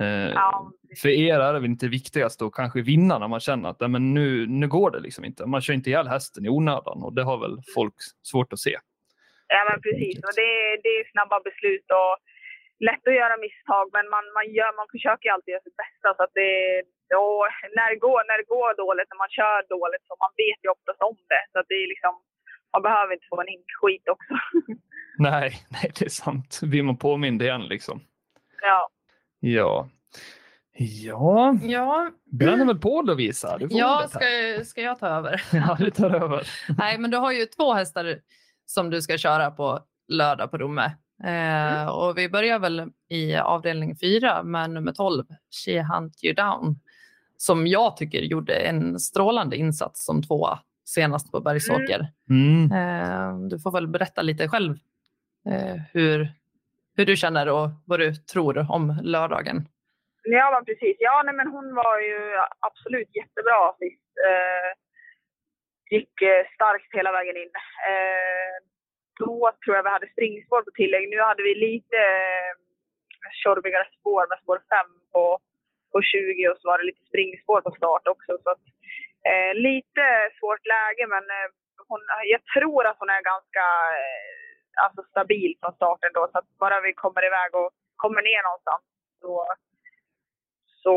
[SPEAKER 2] Eh,
[SPEAKER 4] Ja,
[SPEAKER 2] För er är det väl inte viktigast att kanske vinna när man känner att "Nej, men nu, nu går det liksom inte. Man kör inte ihjäl hästen i onödan och det har väl folk svårt att se.
[SPEAKER 4] Ja, men precis. Och det, det är snabba beslut och lätt att göra misstag, men man, man, gör, man försöker alltid göra sitt bästa. Så att det, och när, det går, när det går dåligt, när man kör dåligt, så man vet ju oftast om det. Så att det är liksom, man behöver inte få en hink skit också.
[SPEAKER 2] Nej, nej, det är sant. Blir man påmind igen liksom.
[SPEAKER 4] ja.
[SPEAKER 2] Ja. Ja,
[SPEAKER 3] Ja,
[SPEAKER 2] bränner väl på Lovisa. Du får
[SPEAKER 3] ja ska, ska jag ta över?
[SPEAKER 2] Ja, du tar över.
[SPEAKER 3] Nej, men du har ju två hästar som du ska köra på lördag på Romme. Eh, och vi börjar väl i avdelning fyra med nummer 12, She Hunt You Down, som jag tycker gjorde en strålande insats som tvåa senast på Bergsåker.
[SPEAKER 2] Mm.
[SPEAKER 3] Eh, du får väl berätta lite själv eh, hur, hur du känner och vad du tror om lördagen.
[SPEAKER 4] Ja, men precis. Ja, nej, men hon var ju absolut jättebra sist. Eh, gick eh, starkt hela vägen in. Eh, då tror jag vi hade springspår på tillägg. Nu hade vi lite eh, tjorbigare spår med spår 5 på, på 20 och så var det lite springspår på start också. Så att, eh, lite svårt läge, men eh, hon, jag tror att hon är ganska eh, alltså stabil från starten då. Så att bara vi kommer iväg och kommer ner någonstans så så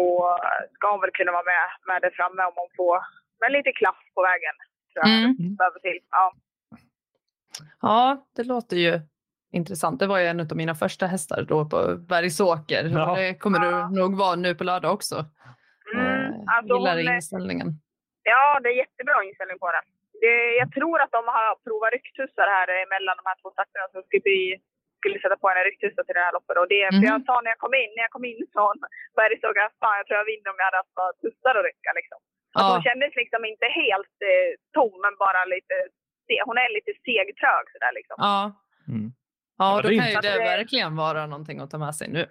[SPEAKER 4] ska hon väl kunna vara med, med det framme om hon får men lite klaff på vägen. Tror jag
[SPEAKER 3] Mm.
[SPEAKER 4] det behöver till. Ja.
[SPEAKER 3] Ja, det låter ju intressant. Det var ju en av mina första hästar då på Bergsåker.
[SPEAKER 2] Ja.
[SPEAKER 3] Det kommer
[SPEAKER 4] Ja.
[SPEAKER 3] du nog vara nu på lördag också.
[SPEAKER 4] Mm,
[SPEAKER 3] Eh,
[SPEAKER 4] alltså
[SPEAKER 3] gillar
[SPEAKER 4] hon
[SPEAKER 3] inställningen.
[SPEAKER 4] ja, det är jättebra inställning på den. Det, jag tror att de har provat rycktussar här mellan de här två starterna så skulle vi skulle sätta på en rycktussa till det här loppet. Och det,
[SPEAKER 3] Mhm.
[SPEAKER 4] för jag sa när jag kom in, när jag kom in från Bergsåker, fan jag tror jag vinner om jag hade haft bara tussar att rycka liksom. Alltså,
[SPEAKER 3] Ja.
[SPEAKER 4] Hon kändes liksom inte helt eh, tom, men bara lite, hon är lite segtrög sådär liksom.
[SPEAKER 3] Ja,
[SPEAKER 2] Mm.
[SPEAKER 3] ja
[SPEAKER 2] Ja,
[SPEAKER 3] då kan ju det verkligen vara någonting att ta med sig nu.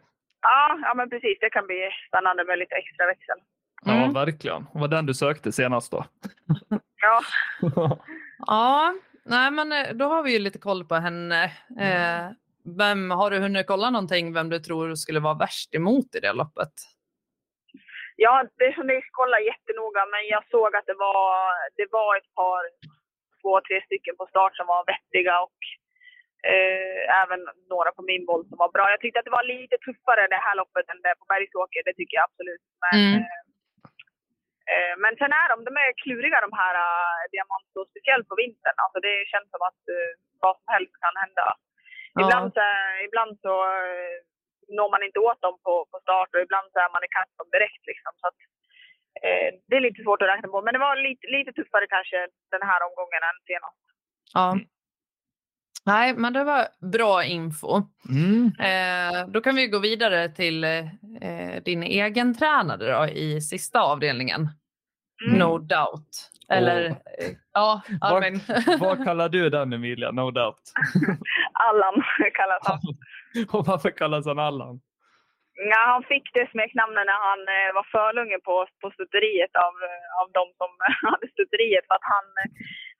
[SPEAKER 4] Ja, ja men precis. Det kan bli spännande med lite extra växel.
[SPEAKER 2] Ja,
[SPEAKER 3] Mm.
[SPEAKER 2] verkligen. Det var den du sökte senast då.
[SPEAKER 4] Ja,
[SPEAKER 3] Ja, nej men eh, då har vi ju lite koll på henne. Eh, vem Har du hunnit kolla någonting vem du tror skulle vara värst emot i det loppet?
[SPEAKER 4] ja det som ni kollar jättenoga, men jag såg att det var, det var ett par, två, tre stycken på start som var vettiga och eh, även några på min boll som var bra. Jag tyckte att det var lite tuffare det här loppet än det på Bergsåker, det tycker jag absolut. Men,
[SPEAKER 3] Mm.
[SPEAKER 4] eh, men sen är de, de är kluriga de här uh, diamanter, och speciellt på vintern. Alltså det känns som att eh, vad som helst kan hända. Ibland, så, ibland så eh, når man inte åt dem på, på start och ibland så är man ikapp dem direkt. Liksom. Så att, eh, det är lite svårt att räkna på. Men det var lite, lite tuffare kanske den här omgången än senast.
[SPEAKER 3] Ja. Nej, men det var bra info.
[SPEAKER 2] Mm.
[SPEAKER 3] Eh, då kan vi gå vidare till eh, din egen tränare då, i sista avdelningen.
[SPEAKER 4] Mm.
[SPEAKER 3] No doubt. Eller eh, ja, Armin.
[SPEAKER 2] Vad kallar du den Emilia? No doubt.
[SPEAKER 4] Allan kallas han.
[SPEAKER 2] Och varför kallas han Allan?
[SPEAKER 4] Ja, han fick det smeknamnet när han eh, var förlunge på, på stutteriet av, eh, av de som hade stutteriet. För att han, eh,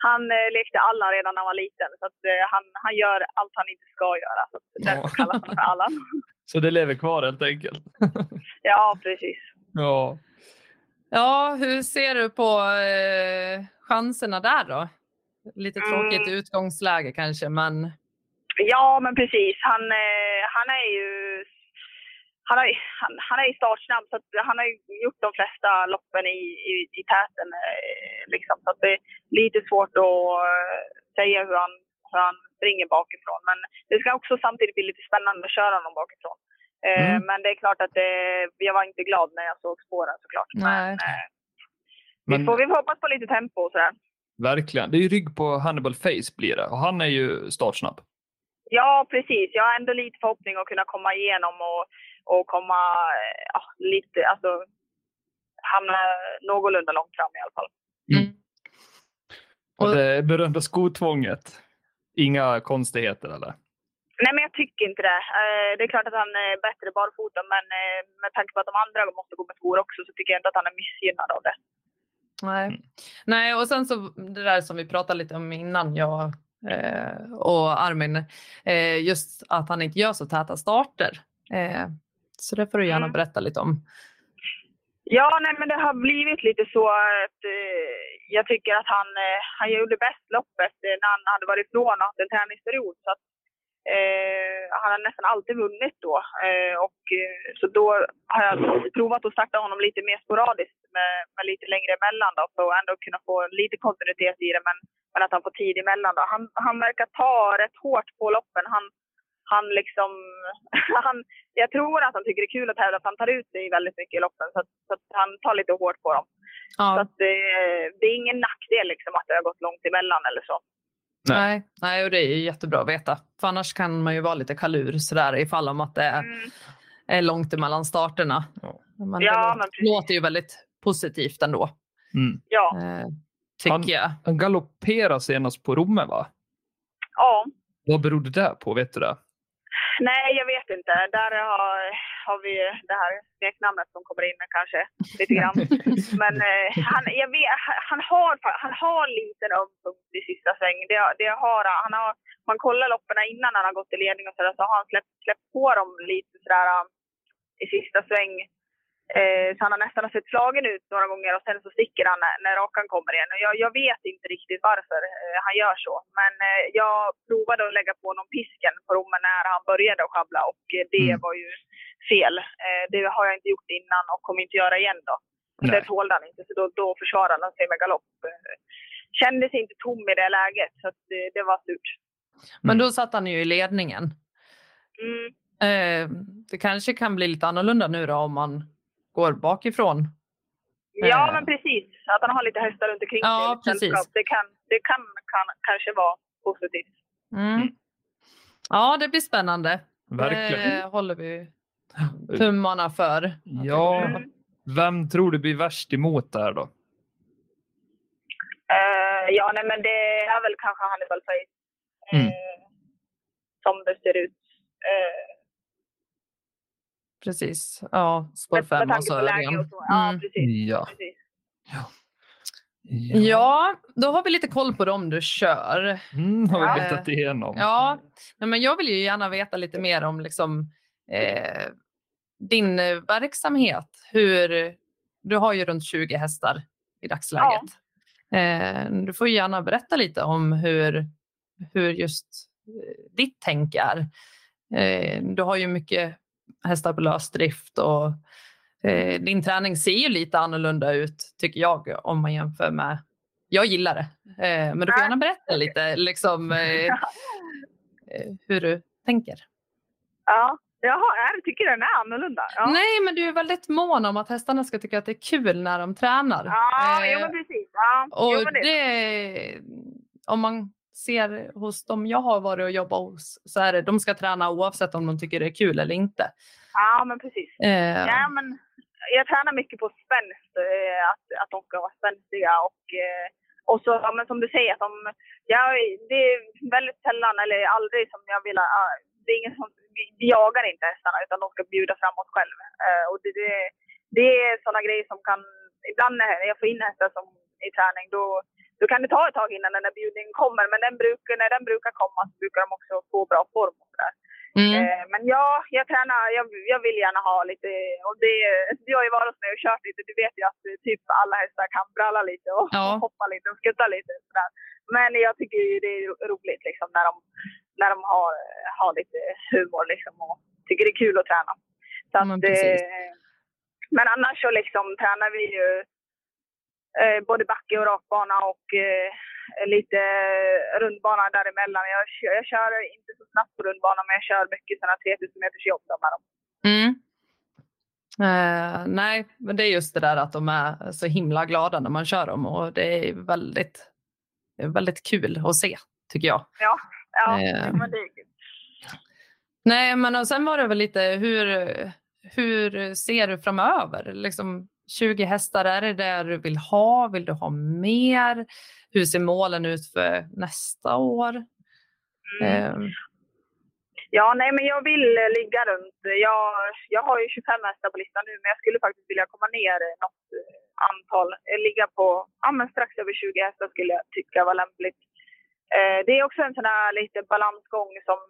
[SPEAKER 4] han eh, lekte Allan redan när han var liten. Så att, eh, han, han gör allt han inte ska göra. Så att därför
[SPEAKER 2] Ja.
[SPEAKER 4] kallas han för Allan.
[SPEAKER 2] Så det lever kvar helt enkelt.
[SPEAKER 4] Ja, precis.
[SPEAKER 2] Ja.
[SPEAKER 3] Ja, hur ser du på eh, chanserna där då? Lite tråkigt
[SPEAKER 4] Mm.
[SPEAKER 3] utgångsläge kanske, men
[SPEAKER 4] Ja, men precis. Han, eh, han är ju han, har, han, han är ju startsnabb så att han har gjort de flesta loppen i, i, i täten. Eh, liksom. Så att det är lite svårt att eh, säga hur han, hur han springer bakifrån. Men det ska också samtidigt bli lite spännande att köra honom bakifrån. Eh,
[SPEAKER 2] Mm.
[SPEAKER 4] Men det är klart att det, jag var inte glad när jag såg spåren såklart.
[SPEAKER 3] Nej.
[SPEAKER 4] Men, eh, vi,
[SPEAKER 2] Men
[SPEAKER 4] får, vi får hoppas på lite tempo och sådär.
[SPEAKER 2] verkligen. Det är ju rygg på Hannibal Face blir det. Och han är ju startsnabb.
[SPEAKER 4] Ja, precis. Jag har ändå lite förhoppning att kunna komma igenom och, och komma eh, ja, lite, alltså hamna någorlunda långt fram i alla fall.
[SPEAKER 3] Mm.
[SPEAKER 2] Och
[SPEAKER 3] Och-
[SPEAKER 2] det berömda skotvånget. Inga konstigheter eller?
[SPEAKER 4] Nej, men jag tycker inte det. Eh, Det är klart att han är bättre barfota, men eh, med tanke på att de andra måste gå med skor också så tycker jag inte att han är missgynnad av det.
[SPEAKER 3] Nej.
[SPEAKER 2] Mm.
[SPEAKER 3] Nej, och sen så det där som vi pratade lite om innan, jag eh, och Armin, eh, just att han inte gör så täta starter. Så det får du gärna
[SPEAKER 4] Mm.
[SPEAKER 3] berätta lite om.
[SPEAKER 4] Ja, nej, men det har blivit lite så att eh, jag tycker att han, eh, han gjorde bäst loppet eh, när han hade varit ifrån och haft en träningsperiod. Så att, eh, han har nästan alltid vunnit då. Eh, och, eh, så då har jag provat att starta honom lite mer sporadiskt med, med lite längre emellan då, för att ändå kunna få lite kontinuitet i det. Men, men att han får tid emellan. Då. Han, han verkar ta rätt hårt på loppen. Han, han liksom, han, jag tror att han tycker det är kul att tävla, att han tar ut sig väldigt mycket i loppen. Så, att, så att han tar lite hårt på dem. Så
[SPEAKER 3] Ja,
[SPEAKER 4] att det, det är ingen nackdel liksom att det har gått långt emellan eller så.
[SPEAKER 2] Nej.
[SPEAKER 3] nej, nej, och det är ju jättebra att veta. För annars kan man ju vara lite kalur sådär ifall om att det är,
[SPEAKER 4] Mm.
[SPEAKER 3] är långt emellan starterna.
[SPEAKER 2] Ja.
[SPEAKER 3] Men
[SPEAKER 4] Ja,
[SPEAKER 3] det
[SPEAKER 4] men precis.
[SPEAKER 3] låter ju väldigt positivt ändå,
[SPEAKER 2] Mm.
[SPEAKER 4] Ja,
[SPEAKER 3] eh, tycker
[SPEAKER 2] Han-
[SPEAKER 3] jag.
[SPEAKER 2] Han galopperade senast på Romme va?
[SPEAKER 4] ja.
[SPEAKER 2] Vad berodde det på, vet du det?
[SPEAKER 4] Nej, jag vet inte. Där har, har vi det här smeknamnet som kommer in kanske lite grann. Men eh, han, jag vet, han, har, han har en liten öm punkt i sista sväng. Det, det har han. har, man kollar loppen innan han har gått i ledning och så, där, så har han släppt, släppt på dem lite sådär um, i sista sväng. Eh, så han har nästan sett slagen ut några gånger och sen så sticker han när, när rakan kommer igen. Och jag, jag vet inte riktigt varför eh, han gör så. Men eh, jag provade att lägga på någon pisken på rommen när han började att sjabbla och eh, det
[SPEAKER 2] Mm.
[SPEAKER 4] var ju fel. Eh, det har jag inte gjort innan och kommer inte göra igen då. Det
[SPEAKER 2] Nej.
[SPEAKER 4] tålde han inte så då, då försvarade han sig med galopp. Eh, Kändes inte tom i det läget så att det, det var surt.
[SPEAKER 3] Men
[SPEAKER 2] Mm.
[SPEAKER 3] då satt han ju i ledningen.
[SPEAKER 4] Mm.
[SPEAKER 3] Eh, det kanske kan bli lite annorlunda nu då om man går bakifrån.
[SPEAKER 4] Ja,
[SPEAKER 3] Eh.
[SPEAKER 4] men precis. Att han har lite hästar runt omkring
[SPEAKER 3] Ja,
[SPEAKER 4] sig.
[SPEAKER 3] precis.
[SPEAKER 4] Det, kan, det kan, kan kanske vara positivt.
[SPEAKER 3] Mm. Ja, det blir spännande.
[SPEAKER 2] Verkligen.
[SPEAKER 3] Det håller vi tummarna för.
[SPEAKER 2] Ja,
[SPEAKER 4] Mm.
[SPEAKER 2] vem tror du blir värst emot där då?
[SPEAKER 4] Eh, ja, nej, men det är väl kanske Hannibal Face. Eh,
[SPEAKER 2] Mm.
[SPEAKER 4] Som det ser ut. Eh,
[SPEAKER 3] Precis. Ja, spår
[SPEAKER 4] med
[SPEAKER 3] fem och
[SPEAKER 4] tanke
[SPEAKER 3] så Örjan.
[SPEAKER 4] så. Ja,
[SPEAKER 3] Mm.
[SPEAKER 4] precis.
[SPEAKER 2] Ja.
[SPEAKER 4] precis.
[SPEAKER 3] Ja, då har vi lite koll på dem du kör.
[SPEAKER 2] Mm, har
[SPEAKER 4] Ja.
[SPEAKER 2] vi betat igenom.
[SPEAKER 3] Ja, men jag vill ju gärna veta lite mer om liksom, eh, din verksamhet. Hur, du har ju runt 20 hästar i dagsläget. Eh, du får gärna berätta lite om hur, hur just eh, ditt tänk är. Eh, du har ju mycket hästar på lösdrift och eh, din träning ser ju lite annorlunda ut tycker jag om man jämför med jag gillar det, eh, men du får gärna berätta lite liksom, eh, eh, hur du tänker.
[SPEAKER 4] Ja, Jaha, jag tycker den är annorlunda. Ja,
[SPEAKER 3] Nej, men du är väldigt mån om att hästarna ska tycka att det är kul när de tränar.
[SPEAKER 4] ja
[SPEAKER 3] Eh,
[SPEAKER 4] jo, men precis. Ja,
[SPEAKER 3] och
[SPEAKER 4] jo, men det.
[SPEAKER 3] det, om man ser hos dem jag har varit och jobbat hos så är det de ska träna oavsett om de tycker det är kul eller inte.
[SPEAKER 4] Ja, men precis.
[SPEAKER 3] Eh,
[SPEAKER 4] Ja, men jag tränar mycket på spänst, eh, att, att de ska vara spänstiga och, eh, och så, ja, men som du säger, att de, ja, det är väldigt sällan eller aldrig som jag vill, ja, det är ingen som, vi, vi jagar inte hästarna utan de ska bjuda framåt själv. Eh, och det, det, det är sådana grejer som kan, ibland när jag får in hästar som i träning då, då kan det ta ett tag innan den där bjudningen kommer men den brukar, när den brukar komma så brukar de också få bra form och sådär.
[SPEAKER 3] mm,
[SPEAKER 4] Eh, Men ja, jag tränar, jag, jag vill gärna ha lite, och det, du har ju varit mig och kört lite, du vet ju att eh, typ alla hästar kan bralla lite och,
[SPEAKER 3] Ja.
[SPEAKER 4] och hoppa lite och skutta lite sådär. Men jag tycker ju det är ro- roligt liksom när de, när de har, har lite humor liksom och tycker det är kul att träna. Så att,
[SPEAKER 3] men
[SPEAKER 4] eh, men annars så liksom tränar vi ju eh, både backe och rakbana och eh, lite rundbana däremellan. Jag, jag kör inte så snabbt på rundbana men jag kör mycket sådana 3000 meters jobb med dem.
[SPEAKER 3] mm. Eh, nej, men det är just det där att de är så himla glada när man kör dem och det är väldigt, väldigt kul att se tycker jag.
[SPEAKER 4] Ja, ja
[SPEAKER 3] Eh.
[SPEAKER 4] men det är kul.
[SPEAKER 3] Nej, men och sen var det väl lite hur, hur ser du framöver? Liksom 20 hästar, är det där du vill ha? Vill du ha mer? Hur ser målen ut för nästa år?
[SPEAKER 4] Mm.
[SPEAKER 3] Eh,
[SPEAKER 4] Ja, nej men jag vill eh, ligga runt. Jag, jag har ju 25 hästar på listan nu men jag skulle faktiskt vilja komma ner något eh, antal. Eh, Ligga på ja, men strax över 20 hästar skulle jag tycka var lämpligt. Eh, det är också en sån här lite balansgång som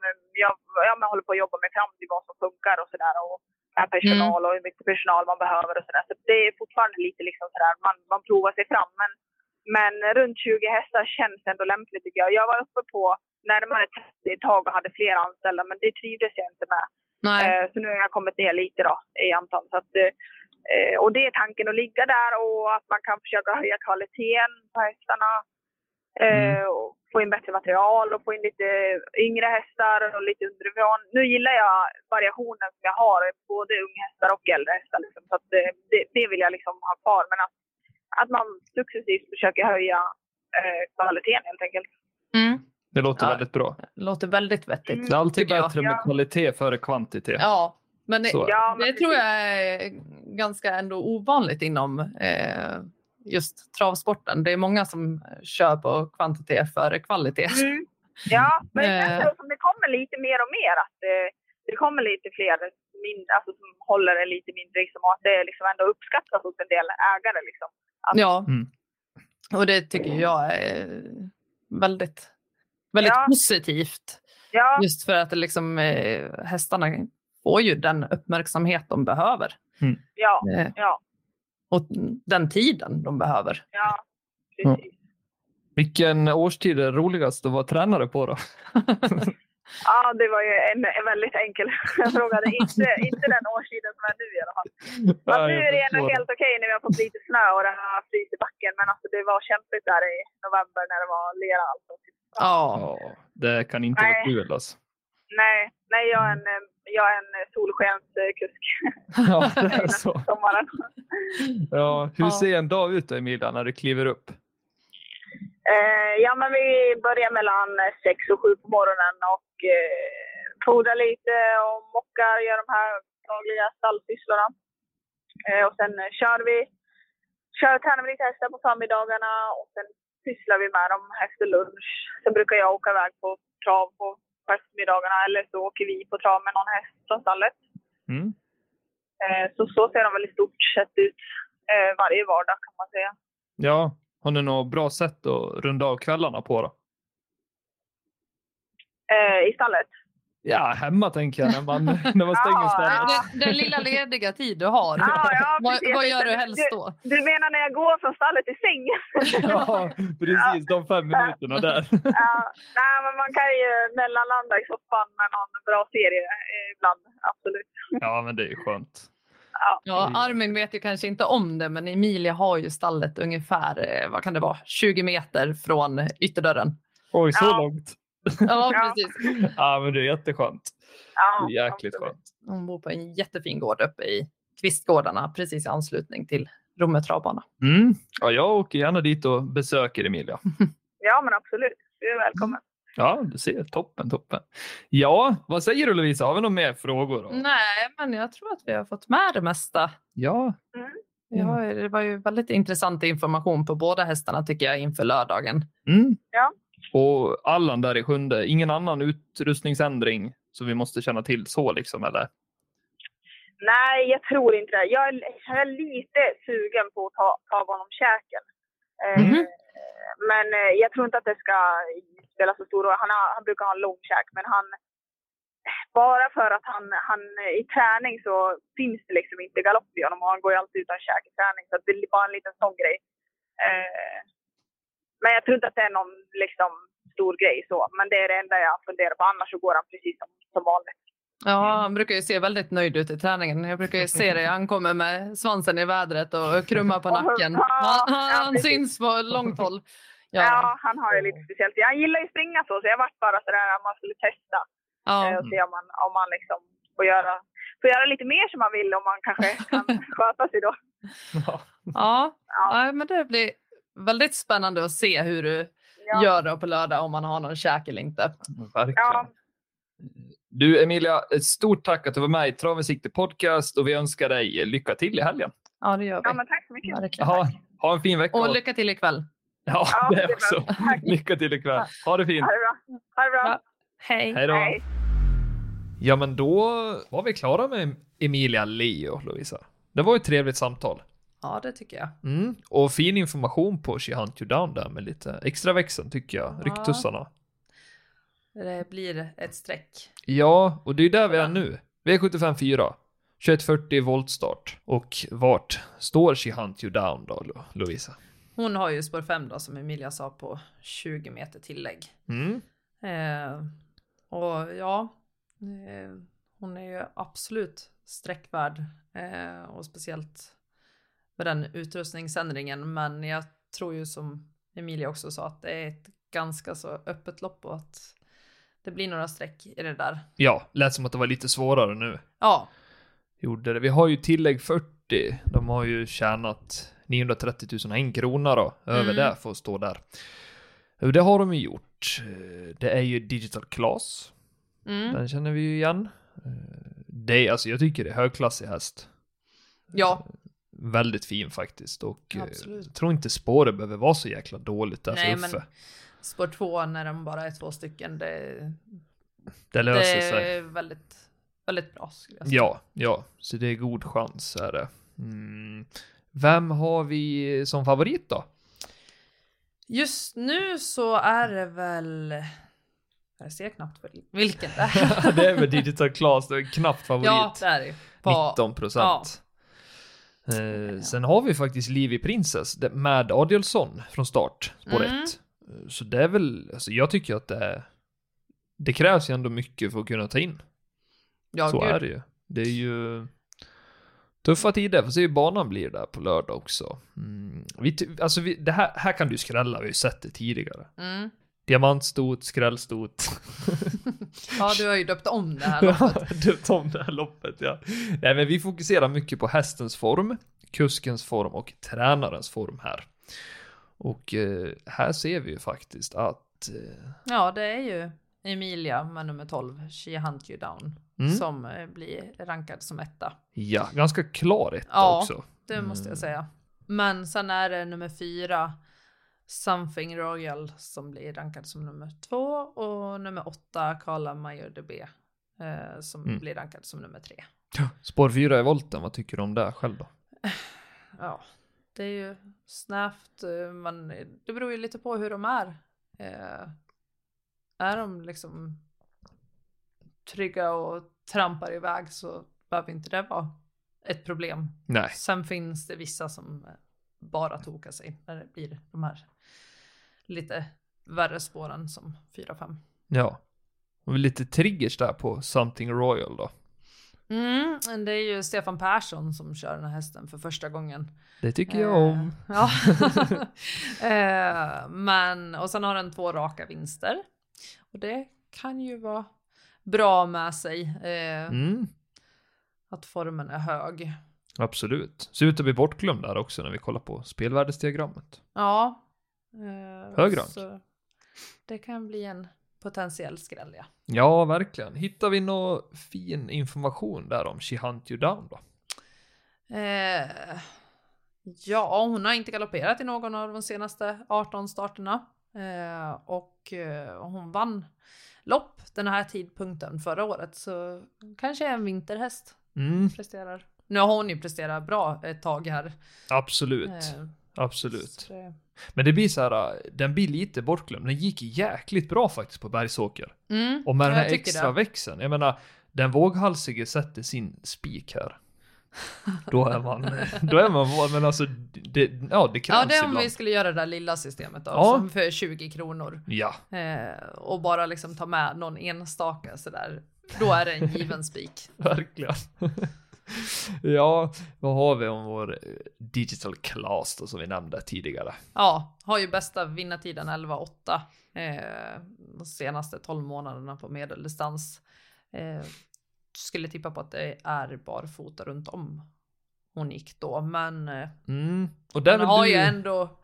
[SPEAKER 4] jag, ja, men håller på att jobba mig fram till vad som funkar och sådär. Med personal och hur mycket personal man behöver och sådär. Så det är fortfarande lite liksom sådär, man, man provar sig fram. Men, men runt 20 hästar känns ändå lämpligt tycker jag. Jag var uppe på närmare 30 ett tag och hade fler anställda, men det trivdes jag inte med.
[SPEAKER 3] Nej.
[SPEAKER 4] Eh, så nu har jag kommit ner lite då i antal. Så att, eh, och det är tanken att ligga där och att man kan försöka höja kvaliteten på hästarna. Eh, och få in bättre material och få in lite yngre hästar och lite underifrån. Nu gillar jag variationen som jag har, både unghästar och äldre hästar. Liksom, så att det, det, det vill jag liksom ha kvar. Men att, att man successivt försöker höja eh, kvaliteten helt enkelt.
[SPEAKER 3] Mm.
[SPEAKER 2] Det låter
[SPEAKER 3] Ja.
[SPEAKER 2] väldigt bra.
[SPEAKER 3] Låter väldigt vettigt.
[SPEAKER 4] Mm.
[SPEAKER 2] Det är alltid
[SPEAKER 3] Tycker jag.
[SPEAKER 2] bättre med kvalitet före kvantitet.
[SPEAKER 3] Ja, men det.
[SPEAKER 4] Ja, men
[SPEAKER 3] det tror jag är ganska ändå ovanligt inom eh, just travsporten. Det är många som kör på kvantitet före kvalitet.
[SPEAKER 4] Mm. Ja, men det
[SPEAKER 3] Eh.
[SPEAKER 4] känns som det kommer lite mer och mer att det, det kommer lite fler mindre, alltså, som håller det lite mindre liksom, och att det liksom ändå uppskattas hos en del ägare. Liksom. Att,
[SPEAKER 3] Ja,
[SPEAKER 2] Mm.
[SPEAKER 3] och det tycker jag är väldigt, väldigt
[SPEAKER 4] Ja.
[SPEAKER 3] positivt.
[SPEAKER 4] ja,
[SPEAKER 3] Just för att det liksom, eh, hästarna får ju den uppmärksamhet de behöver.
[SPEAKER 4] ja,
[SPEAKER 3] Eh,
[SPEAKER 4] ja,
[SPEAKER 3] och den tiden de behöver.
[SPEAKER 4] ja,
[SPEAKER 2] Ja.
[SPEAKER 4] precis.
[SPEAKER 2] Vilken årstid är roligast att vara tränare på då?
[SPEAKER 4] Ja, det var ju en, en väldigt enkel fråga. Det är inte, inte den årstiden som är nu i alla fall. Nu är det ändå helt okej när vi har fått lite snö och det har fryst i backen. Men alltså, det var kämpigt där i november när det var lera. Alltså.
[SPEAKER 3] Ja,
[SPEAKER 2] Ja, det kan inte vara
[SPEAKER 4] Nej.
[SPEAKER 2] kul alltså.
[SPEAKER 4] Nej, nej jag, är en, eh, jag är en solskenskusk
[SPEAKER 2] Ja, det är så.
[SPEAKER 4] sommaren.
[SPEAKER 2] Ja, hur ser en dag ut då, Emilia, när du kliver upp?
[SPEAKER 4] Eh, ja, men vi börjar mellan sex och sju på morgonen och eh, fodrar lite och mockar, gör de här dagliga stallsysslorna. Eh, och sen eh, kör vi, kör tränar vi lite hästar på förmiddagarna och sen pysslar vi med dem efter lunch. Sen brukar jag åka iväg på trav på, på eftermiddagarna eller så åker vi på trav med någon häst från stallet.
[SPEAKER 2] Mm.
[SPEAKER 4] Eh, så så ser de väl i stort sett ut eh, varje vardag kan man säga.
[SPEAKER 2] Ja, har ni något bra sätt att runda av kvällarna på då?
[SPEAKER 4] Eh, I stallet.
[SPEAKER 2] Ja, hemma tänker jag när man, när man stänger
[SPEAKER 4] Ja,
[SPEAKER 2] stället.
[SPEAKER 3] den, den lilla lediga tid du har.
[SPEAKER 4] Ja, ja,
[SPEAKER 3] vad, vad gör du
[SPEAKER 4] Du-
[SPEAKER 3] helst då?
[SPEAKER 4] Du menar när jag går från stallet till sängen?
[SPEAKER 2] Ja, precis. De fem minuterna där.
[SPEAKER 4] Ja, nej, men man kan ju mellanlanda i soffan med någon bra serie eh, ibland. Absolut.
[SPEAKER 2] Ja, men det är ju skönt.
[SPEAKER 4] Ja.
[SPEAKER 3] Armin vet ju kanske inte om det, men Emilia har ju stallet ungefär, eh, vad kan det vara, 20 meter från ytterdörren.
[SPEAKER 2] Oj, så
[SPEAKER 4] Ja.
[SPEAKER 2] långt.
[SPEAKER 3] Ja, precis.
[SPEAKER 2] Ja, men det är jätteskönt.
[SPEAKER 4] Ja,
[SPEAKER 2] Det är jäkligt
[SPEAKER 4] absolut.
[SPEAKER 2] skönt.
[SPEAKER 3] Hon bor på en jättefin gård uppe i Kvistgårdarna, precis i anslutning till Romme travbana.
[SPEAKER 2] Mm. Ja, jag åker gärna dit och besöker Emilia.
[SPEAKER 4] Ja, men absolut. Du är välkommen.
[SPEAKER 2] Ja, du ser. Toppen, toppen. Ja, vad säger du Lovisa? Har vi några mer frågor? Då?
[SPEAKER 3] Nej, men jag tror att vi har fått med det mesta.
[SPEAKER 2] Ja,
[SPEAKER 3] Ja, det var ju väldigt intressant information på båda hästarna tycker jag inför lördagen.
[SPEAKER 2] Mm.
[SPEAKER 4] Ja.
[SPEAKER 2] Och Allan där i sjunde, ingen annan utrustningsändring som vi måste känna till så liksom, eller?
[SPEAKER 4] Nej, jag tror inte det. Jag är, jag är lite sugen på att ta, ta av honom käken. Eh,
[SPEAKER 3] Mhm.
[SPEAKER 4] Men eh, jag tror inte att det ska spela så stor roll. Han, har, han brukar ha en lång käk, men han... Bara för att han, han i träning så finns det liksom inte galopp i honom och han går ju alltid utan käk i träning. Så det är bara en liten sån grej. Eh, men jag tror inte att det är någon liksom stor grej så. Men det är det enda jag funderar på. Annars så går han precis som, som vanligt.
[SPEAKER 3] Ja, han brukar ju se väldigt nöjd ut i träningen. Jag brukar ju se det. Han kommer med svansen i vädret och krummar på nacken. Han, han, syns på långt håll.
[SPEAKER 4] Ja,
[SPEAKER 3] Ja,
[SPEAKER 4] han har ju lite speciellt. Han gillar ju springa så, så jag vart bara sådär att man skulle testa eh,
[SPEAKER 3] ja.
[SPEAKER 4] och se om man, om man liksom får göra, får göra lite mer som man vill om man kanske kan sköta sig då.
[SPEAKER 2] Ja.
[SPEAKER 3] ja.
[SPEAKER 4] Ja,
[SPEAKER 3] ja men det blir väldigt spännande att se hur du
[SPEAKER 4] ja,
[SPEAKER 3] gör då på lördag om man har någon käk eller inte.
[SPEAKER 2] Verkligen.
[SPEAKER 4] ja,
[SPEAKER 2] Du Emilia, ett stort tack att du var med i Trav med sikte podcast och vi önskar dig lycka till i helgen.
[SPEAKER 3] Ja, det gör vi.
[SPEAKER 4] ja, men tack så mycket.
[SPEAKER 3] Verkligen.
[SPEAKER 2] Ha, ha en fin vecka.
[SPEAKER 3] Och lycka till ikväll.
[SPEAKER 2] ja,
[SPEAKER 4] Ja,
[SPEAKER 2] det
[SPEAKER 4] det
[SPEAKER 2] också. Lycka till ikväll. Ha det fint.
[SPEAKER 4] Ha det bra. Ha det bra.
[SPEAKER 3] Ja. Hej.
[SPEAKER 2] Hej då.
[SPEAKER 4] Hej.
[SPEAKER 2] Ja, men då var vi klara med Emilia Leo, Lovisa. Det var ett trevligt samtal.
[SPEAKER 3] Ja, det tycker jag.
[SPEAKER 2] Mm. Och fin information på She Hunt You Down där med lite extra växeln tycker jag.
[SPEAKER 3] Ja.
[SPEAKER 2] Ryktussarna.
[SPEAKER 3] Det blir ett streck.
[SPEAKER 2] Ja, och det är där vi är nu. V75 4. 2140 voltstart. Och vart står She Hunt You Down då, Lo- Lovisa?
[SPEAKER 3] Hon har ju spår 5 då som Emilia sa på 20 meter tillägg.
[SPEAKER 2] Mm.
[SPEAKER 3] Eh, och ja, eh, hon är ju absolut sträckvärd eh, och speciellt med den utrustningsändringen. Men jag tror ju som Emilia också sa att det är ett ganska så öppet lopp och att det blir några streck i det där.
[SPEAKER 2] Ja, lät som att det var lite svårare nu.
[SPEAKER 3] Ja,
[SPEAKER 2] Gjorde det. Vi har ju tillägg 40. De har ju tjänat 930 000 en krona då. Över
[SPEAKER 3] Mm.
[SPEAKER 2] det för att stå där. Det har de ju gjort. Det är ju Digital Class.
[SPEAKER 3] mm.
[SPEAKER 2] Den känner vi ju igen. Det är, alltså jag tycker det är högklassig häst.
[SPEAKER 3] ja,
[SPEAKER 2] Väldigt fin faktiskt och eh,
[SPEAKER 3] Absolut.
[SPEAKER 2] jag tror inte spåret behöver vara så jäkla dåligt där
[SPEAKER 3] Nej,
[SPEAKER 2] för Uffe.
[SPEAKER 3] men- spår 2 när de bara är två stycken, det,
[SPEAKER 2] Det löser
[SPEAKER 3] det
[SPEAKER 2] sig.
[SPEAKER 3] är väldigt, väldigt bra. skulle jag säga.
[SPEAKER 2] Ja, ja, så det är god chans är det. Mm. Vem har vi som favorit då?
[SPEAKER 3] Just nu så är det väl... Jag ser knappt vilken det är.
[SPEAKER 2] det är väl Digital Class, det är knappt favorit.
[SPEAKER 3] ja, det är det. På-
[SPEAKER 2] 19 procent. Eh, sen har vi faktiskt Livy Princess med Adielsson från start, spår
[SPEAKER 3] Mm.
[SPEAKER 2] 1. Så det är väl, alltså jag tycker att det är, det krävs ju ändå mycket för att kunna ta in.
[SPEAKER 3] Ja,
[SPEAKER 2] så
[SPEAKER 3] gud.
[SPEAKER 2] är det ju. Det är ju tuffa tider, får se hur banan blir där på lördag också. Mm. Vi, alltså vi, det här, här kan du skrälla, vi har ju sett det tidigare.
[SPEAKER 3] Mm.
[SPEAKER 2] Diamantstot, skrällstot.
[SPEAKER 3] Ja, du har ju döpt om det här loppet.
[SPEAKER 2] Döpt om det här loppet, ja. Nej, men vi fokuserar mycket på hästens form, kuskens form och tränarens form här. Och eh, här ser vi ju faktiskt att... Eh,
[SPEAKER 3] Ja, det är ju Emilia med nummer 12, She Hunt You Down,
[SPEAKER 2] mm,
[SPEAKER 3] som eh, blir rankad som etta.
[SPEAKER 2] ja, ganska klar etta
[SPEAKER 3] Ja.
[SPEAKER 2] också.
[SPEAKER 3] Det måste
[SPEAKER 2] Mm.
[SPEAKER 3] jag säga. Men sen är det nummer fyra, Something Royal, som blir rankad som nummer två och nummer åtta, Carla Meyer DB, eh, som
[SPEAKER 2] Mm.
[SPEAKER 3] blir rankad som nummer tre.
[SPEAKER 2] Spår 4 i volten, vad tycker du om det själv då?
[SPEAKER 3] Ja, det är ju snävt, eh, men det beror ju lite på hur de är. Eh, är de liksom trygga och trampar iväg så behöver inte det vara ett problem.
[SPEAKER 2] Nej,
[SPEAKER 3] Sen finns det vissa som bara tokar sig när det blir de här lite värre spåren som 4-5.
[SPEAKER 2] ja. Och lite triggers där på Something Royal då.
[SPEAKER 3] Mm, men det är ju Stefan Persson som kör den här hästen för första gången.
[SPEAKER 2] Det tycker jag
[SPEAKER 3] Eh,
[SPEAKER 2] om.
[SPEAKER 3] Ja. Eh, men, och sen har den två raka vinster. Och det kan ju vara bra med sig. eh,
[SPEAKER 2] Mm,
[SPEAKER 3] Att formen är hög.
[SPEAKER 2] absolut. Ser ut att bli bortglömd där också när vi kollar på spelvärdesdiagrammet.
[SPEAKER 3] Ja. Eh,
[SPEAKER 2] Hög rank.
[SPEAKER 3] Det kan bli en potentiell skräll ja.
[SPEAKER 2] Ja, verkligen. Hittar vi någon fin information där om She Hunt You Down då?
[SPEAKER 3] Eh, ja, hon har inte galopperat i någon av de senaste 18 starterna. Eh, och eh, hon vann lopp den här tidpunkten förra året. Så kanske en vinterhäst
[SPEAKER 2] Mm,
[SPEAKER 3] presterar. Nu har hon ju presterat bra ett tag här.
[SPEAKER 2] absolut. Absolut.
[SPEAKER 3] det-
[SPEAKER 2] Men det blir så här, den blir lite bortglömd. Den gick jäkligt bra faktiskt på Bergsåker.
[SPEAKER 3] Mm,
[SPEAKER 2] Och med den här extra
[SPEAKER 3] det.
[SPEAKER 2] växeln, jag menar, den våghalsige sätter sin spik här. Då är man, då är man, men alltså, det, ja det krävs
[SPEAKER 3] Ja, det är om
[SPEAKER 2] ibland.
[SPEAKER 3] vi skulle göra det där lilla systemet då,
[SPEAKER 2] Ja.
[SPEAKER 3] som för 20 kronor.
[SPEAKER 2] Ja,
[SPEAKER 3] Eh, och bara liksom ta med någon enstaka sådär. Då är det en given spik.
[SPEAKER 2] verkligen. ja, vad har vi om vår eh, digital class då som vi nämnde tidigare?
[SPEAKER 3] Ja, har ju bästa vinnartiden 11-8 eh, de senaste 12 månaderna på medeldistans. Eh, skulle tippa på att det är barfota runt om hon gick då, men eh,
[SPEAKER 2] Mm, och
[SPEAKER 3] hon har
[SPEAKER 2] du
[SPEAKER 3] ju ändå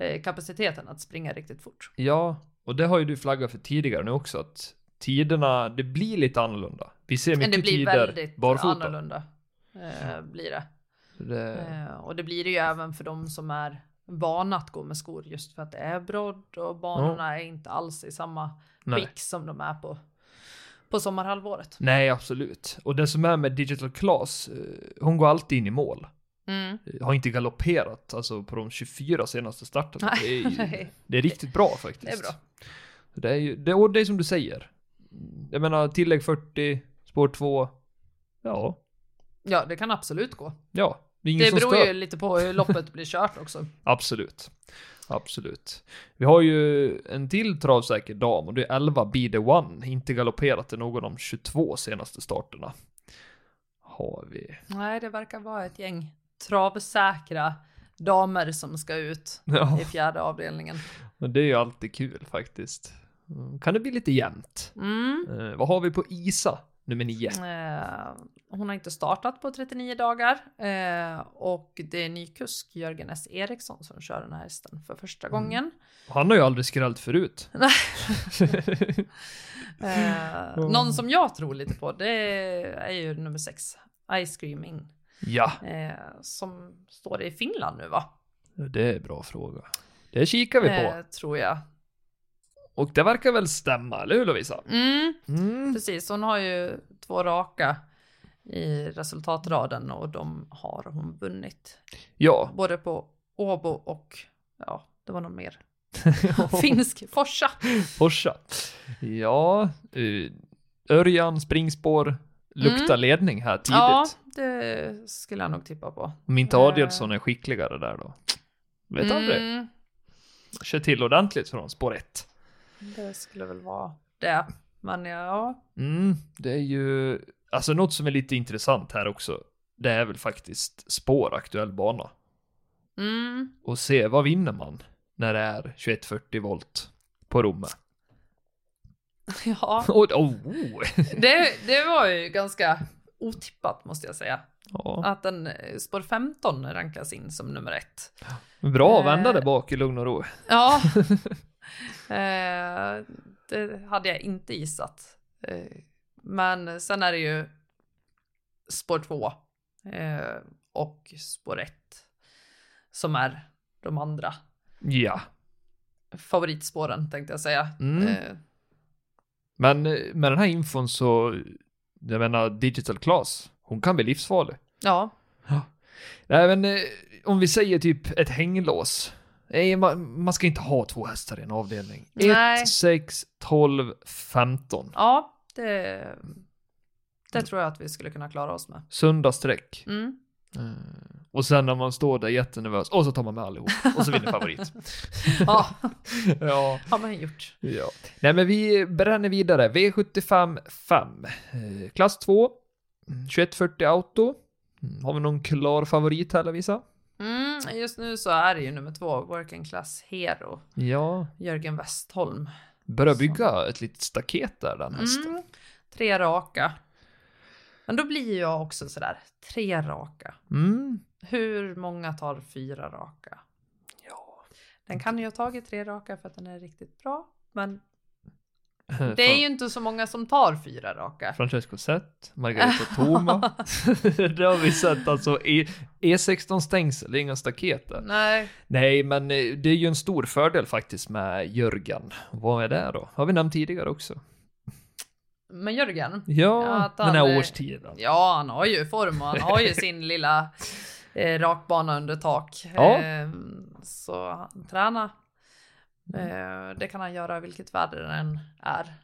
[SPEAKER 3] eh, kapaciteten att springa riktigt fort.
[SPEAKER 2] Ja, och det har ju du flaggat för tidigare nu också att tiderna, det blir lite annorlunda. Vi ser mycket
[SPEAKER 3] det blir
[SPEAKER 2] tider
[SPEAKER 3] väldigt
[SPEAKER 2] barfota.
[SPEAKER 3] Eh, blir det.
[SPEAKER 2] Det.
[SPEAKER 3] Eh, och det blir det ju även för de som är vana att gå med skor just för att det är brodd och banorna är inte alls i samma skick som de är på, på sommarhalvåret.
[SPEAKER 2] Nej, absolut. Och det som är med Digital Class, eh, hon går alltid in i mål.
[SPEAKER 3] Mm.
[SPEAKER 2] Eh, Har inte galopperat, alltså på de 24 senaste starterna.
[SPEAKER 3] Nej,
[SPEAKER 2] Det är, ju,
[SPEAKER 3] nej.
[SPEAKER 2] det är riktigt bra faktiskt.
[SPEAKER 3] Det är bra.
[SPEAKER 2] Det är ju, det, och det är som du säger. Jag menar, tillägg 40, spår 2. Ja.
[SPEAKER 3] Ja, det kan absolut gå.
[SPEAKER 2] Ja, det är
[SPEAKER 3] Det beror ju lite på hur loppet blir kört också.
[SPEAKER 2] Absolut. Absolut. Vi har ju en till travsäker dam och det är 11 Be The One. Inte galopperat i någon av de 22 senaste starterna. Har vi.
[SPEAKER 3] Nej, det verkar vara ett gäng travsäkra damer som ska ut
[SPEAKER 2] Ja,
[SPEAKER 3] i fjärde avdelningen.
[SPEAKER 2] men det är ju alltid kul faktiskt. Mm, Kan det bli lite jämnt?
[SPEAKER 3] Mm.
[SPEAKER 2] Eh, vad har vi på Isa, nummer 9?
[SPEAKER 3] Eh, hon har inte startat på 39 dagar eh, och det är ny kusk Jörgen S. Eriksson som kör den här hästen för första
[SPEAKER 2] Mm.
[SPEAKER 3] gången.
[SPEAKER 2] Han har ju aldrig skrällt förut.
[SPEAKER 3] Eh, någon som jag tror lite på det är ju nummer 6, Ice Cream In,
[SPEAKER 2] ja,
[SPEAKER 3] eh, som står i Finland nu va?
[SPEAKER 2] det är en bra fråga. Det kikar vi på.
[SPEAKER 3] Eh, tror jag.
[SPEAKER 2] Och det verkar väl stämma, eller hur Lovisa?
[SPEAKER 3] Mm,
[SPEAKER 2] Mm.
[SPEAKER 3] precis, hon har ju två raka i resultatraden och de har hon vunnit.
[SPEAKER 2] Ja.
[SPEAKER 3] Både på Åbo och ja, det var någon mer. Finsk, Forsa.
[SPEAKER 2] Forsa. Ja, uh, Örjan, springspår, luktar ledning här tidigt.
[SPEAKER 3] Mm. Ja, det skulle jag nog tippa på.
[SPEAKER 2] Om inte
[SPEAKER 3] Eh.
[SPEAKER 2] Adielsson är skickligare där då. Vet aldrig.
[SPEAKER 3] Mm,
[SPEAKER 2] Kör till ordentligt från spår 1.
[SPEAKER 3] Det skulle väl vara det. Men ja,
[SPEAKER 2] Mm, det är ju, alltså något som är lite intressant här också. Det är väl faktiskt spår aktuell bana.
[SPEAKER 3] mm,
[SPEAKER 2] Och se, vad vinner man när det är 2140 volt på Romme?
[SPEAKER 3] ja.
[SPEAKER 2] Och, oh,
[SPEAKER 3] Det, det var ju ganska otippat måste jag säga.
[SPEAKER 2] ja.
[SPEAKER 3] Att en eh, spår 15 rankas in som nummer ett.
[SPEAKER 2] Bra att vända
[SPEAKER 3] Eh.
[SPEAKER 2] där bak i lugn och ro.
[SPEAKER 3] Ja. Eh, det hade jag inte gissat. Eh, men sen är det ju spår 2 eh, och spår 1 som är de andra
[SPEAKER 2] Ja.
[SPEAKER 3] favoritspåren tänkte jag säga.
[SPEAKER 2] Mm. Men med den här infon så, jag menar digital class, hon kan bli livsfarlig.
[SPEAKER 3] ja,
[SPEAKER 2] Nej men om vi säger typ ett hänglås. Man, ska inte ha två hästar i en avdelning.
[SPEAKER 3] Nej.
[SPEAKER 2] 1, 6, 12, 15.
[SPEAKER 3] ja det, det tror jag att vi skulle kunna klara oss med.
[SPEAKER 2] Sunda streck.
[SPEAKER 3] Mm.
[SPEAKER 2] Eh, Och sen när man står där jättenervös, och så tar man med allihop. Och så vinner favorit.
[SPEAKER 3] Ja,
[SPEAKER 2] ja,
[SPEAKER 3] har man gjort.
[SPEAKER 2] ja. Nej men vi bränner vidare. V75 5. Eh, klass 2. mm, 2140 auto. Mm, Har vi någon klar favorit här Lovisa?
[SPEAKER 3] Mm, just nu så är det ju nummer två, Working Class Hero,
[SPEAKER 2] Ja.
[SPEAKER 3] Jörgen Westholm.
[SPEAKER 2] Börjar bygga ett litet staket där den hästen.
[SPEAKER 3] Mm, tre raka. Men då blir jag också sådär, tre raka.
[SPEAKER 2] Mm.
[SPEAKER 3] Hur många tar fyra raka?
[SPEAKER 2] Ja.
[SPEAKER 3] Den kan ju ha tagit tre raka för att den är riktigt bra. Men det är ju inte så många som tar fyra raka.
[SPEAKER 2] Francesco Zet, Margareta Thoma. det har vi sett alltså. E- E16 stängsel, det är inga staket där.
[SPEAKER 3] Nej,
[SPEAKER 2] Nej, men eh, det är ju en stor fördel faktiskt med Jörgen. Vad är det då? Har vi nämnt tidigare också.
[SPEAKER 3] men Jörgen.
[SPEAKER 2] Ja, den här
[SPEAKER 3] är-
[SPEAKER 2] årstiden.
[SPEAKER 3] Ja, han har ju form och han har ju sin lilla eh, rakbana under tak.
[SPEAKER 2] Ja.
[SPEAKER 3] Eh, så han tränar. Eh, det kan han göra vilket väder det än är.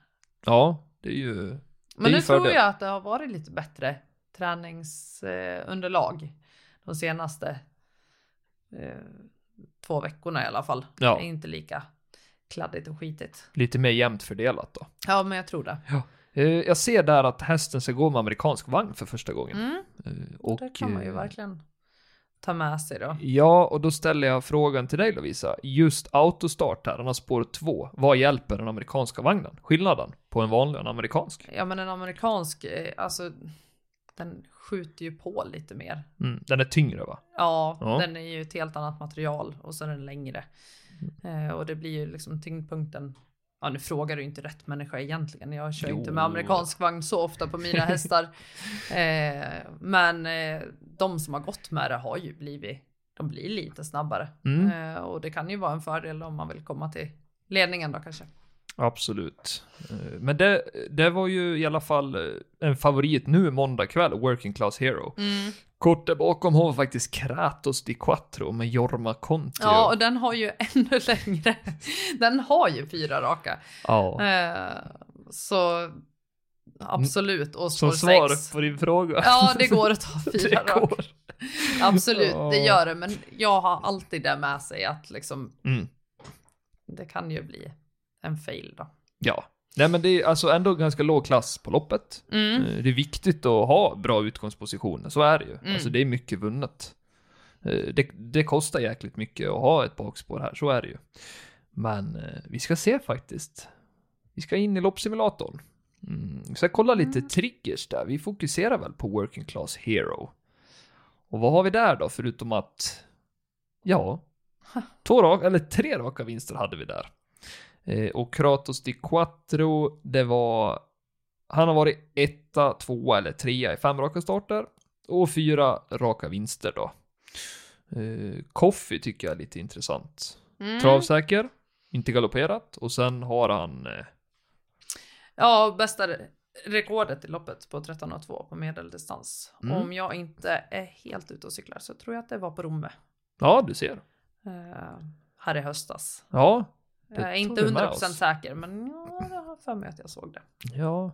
[SPEAKER 2] Ja, det är ju...
[SPEAKER 3] Men
[SPEAKER 2] är
[SPEAKER 3] nu tror
[SPEAKER 2] fördel.
[SPEAKER 3] jag att det har varit lite bättre träningsunderlag de senaste eh, två veckorna i alla fall.
[SPEAKER 2] Ja.
[SPEAKER 3] Det är inte lika kladdigt och skitigt.
[SPEAKER 2] Lite mer jämnt fördelat då.
[SPEAKER 3] Ja, men jag tror det.
[SPEAKER 2] Eh, Jag ser där att hästen ska gå med amerikansk vagn för första gången.
[SPEAKER 3] Mm,
[SPEAKER 2] Eh, Och,
[SPEAKER 3] det kan man ju
[SPEAKER 2] eh,
[SPEAKER 3] verkligen ta med sig då.
[SPEAKER 2] Ja, och då ställer jag frågan till dig Lovisa. Just autostart här, den har spår 2. Vad hjälper den amerikanska vagnen? Skillnaden på en vanlig och en amerikansk?
[SPEAKER 3] Ja, men en amerikansk, eh, alltså den skjuter ju på lite mer.
[SPEAKER 2] Mm, den är tyngre va?
[SPEAKER 3] Ja,
[SPEAKER 2] Ja.
[SPEAKER 3] den är ju ett helt annat material och så är den längre.
[SPEAKER 2] Mm.
[SPEAKER 3] Eh, och det blir ju liksom tyngdpunkten. Ja, nu frågar du inte rätt människa egentligen. Jag kör
[SPEAKER 2] Jo.
[SPEAKER 3] inte med amerikansk vagn så ofta på mina hästar. Eh, men eh, de som har gått med det har ju blivit, de blir lite snabbare.
[SPEAKER 2] Mm.
[SPEAKER 3] Eh, och det kan ju vara en fördel om man vill komma till ledningen då kanske.
[SPEAKER 2] Absolut. Eh, Men det, det var ju i alla fall eh, en favorit nu måndag kväll, Working Class Hero.
[SPEAKER 3] Mm.
[SPEAKER 2] Kort där bakom har vi faktiskt Kratos di Quattro med Jorma Kontio.
[SPEAKER 3] Ja, och den har ju ännu längre. Den har ju fyra raka.
[SPEAKER 2] ja.
[SPEAKER 3] Eh, så absolut. Och
[SPEAKER 2] Som svar
[SPEAKER 3] sex.
[SPEAKER 2] på din fråga.
[SPEAKER 3] Ja, det går att ta fyra
[SPEAKER 2] går.
[SPEAKER 3] Absolut,
[SPEAKER 2] Ja.
[SPEAKER 3] det gör det. Men jag har alltid det med sig att liksom,
[SPEAKER 2] Mm.
[SPEAKER 3] det kan ju bli en fail då.
[SPEAKER 2] Ja. Nej men det är alltså ändå ganska låg klass på loppet.
[SPEAKER 3] Mm.
[SPEAKER 2] Eh, Det är viktigt att ha bra utgångspositioner, så är det ju.
[SPEAKER 3] Mm.
[SPEAKER 2] Alltså det är mycket vunnet. Eh, Det, det kostar jäkligt mycket att ha ett bakspår här, så är det ju. Men eh, vi ska se faktiskt. Vi ska in i loppsimulatorn. Mm. Vi ska kolla lite triggers där. Vi fokuserar väl på Working Class Hero. Och vad har vi där då, förutom att... Ja, två raka, eller tre raka vinster hade vi där. Eh, och Kratos di Quattro, det var... Han har varit etta, tvåa eller trea i fem raka starter. Och fyra raka vinster då. Eh, Coffee tycker jag är lite intressant.
[SPEAKER 3] Mm.
[SPEAKER 2] Travsäker, inte galopperat och sen har han... Eh,
[SPEAKER 3] Ja, bästa re- rekordet i loppet på 13.02 på medeldistans.
[SPEAKER 2] Mm.
[SPEAKER 3] Om jag inte är helt ute och cyklar så tror jag att det var på Romme.
[SPEAKER 2] ja, du ser.
[SPEAKER 3] Eh, här i höstas.
[SPEAKER 2] Ja.
[SPEAKER 3] Jag är
[SPEAKER 2] tar
[SPEAKER 3] inte 100%
[SPEAKER 2] oss.
[SPEAKER 3] säker, men ja, jag har för mig att jag såg det.
[SPEAKER 2] Ja.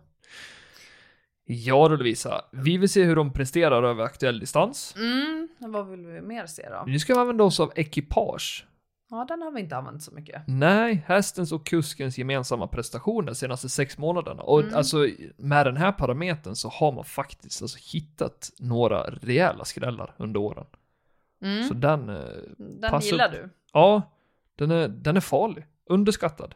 [SPEAKER 2] Ja då Lovisa, vi vill se hur de presterar över aktuell distans.
[SPEAKER 3] Mm, vad vill vi mer se då?
[SPEAKER 2] Nu ska vi använda oss av ekipage.
[SPEAKER 3] Ja, den har vi inte använt så mycket.
[SPEAKER 2] Nej, hästens och kuskens gemensamma prestationer senaste sex månaderna. Och
[SPEAKER 3] Mm.
[SPEAKER 2] alltså med den här parametern så har man faktiskt alltså hittat några rejäla skrällar under åren.
[SPEAKER 3] Mm.
[SPEAKER 2] Så den, eh,
[SPEAKER 3] Den gillar
[SPEAKER 2] upp.
[SPEAKER 3] du.
[SPEAKER 2] ja, den är, den är farlig. Underskattad.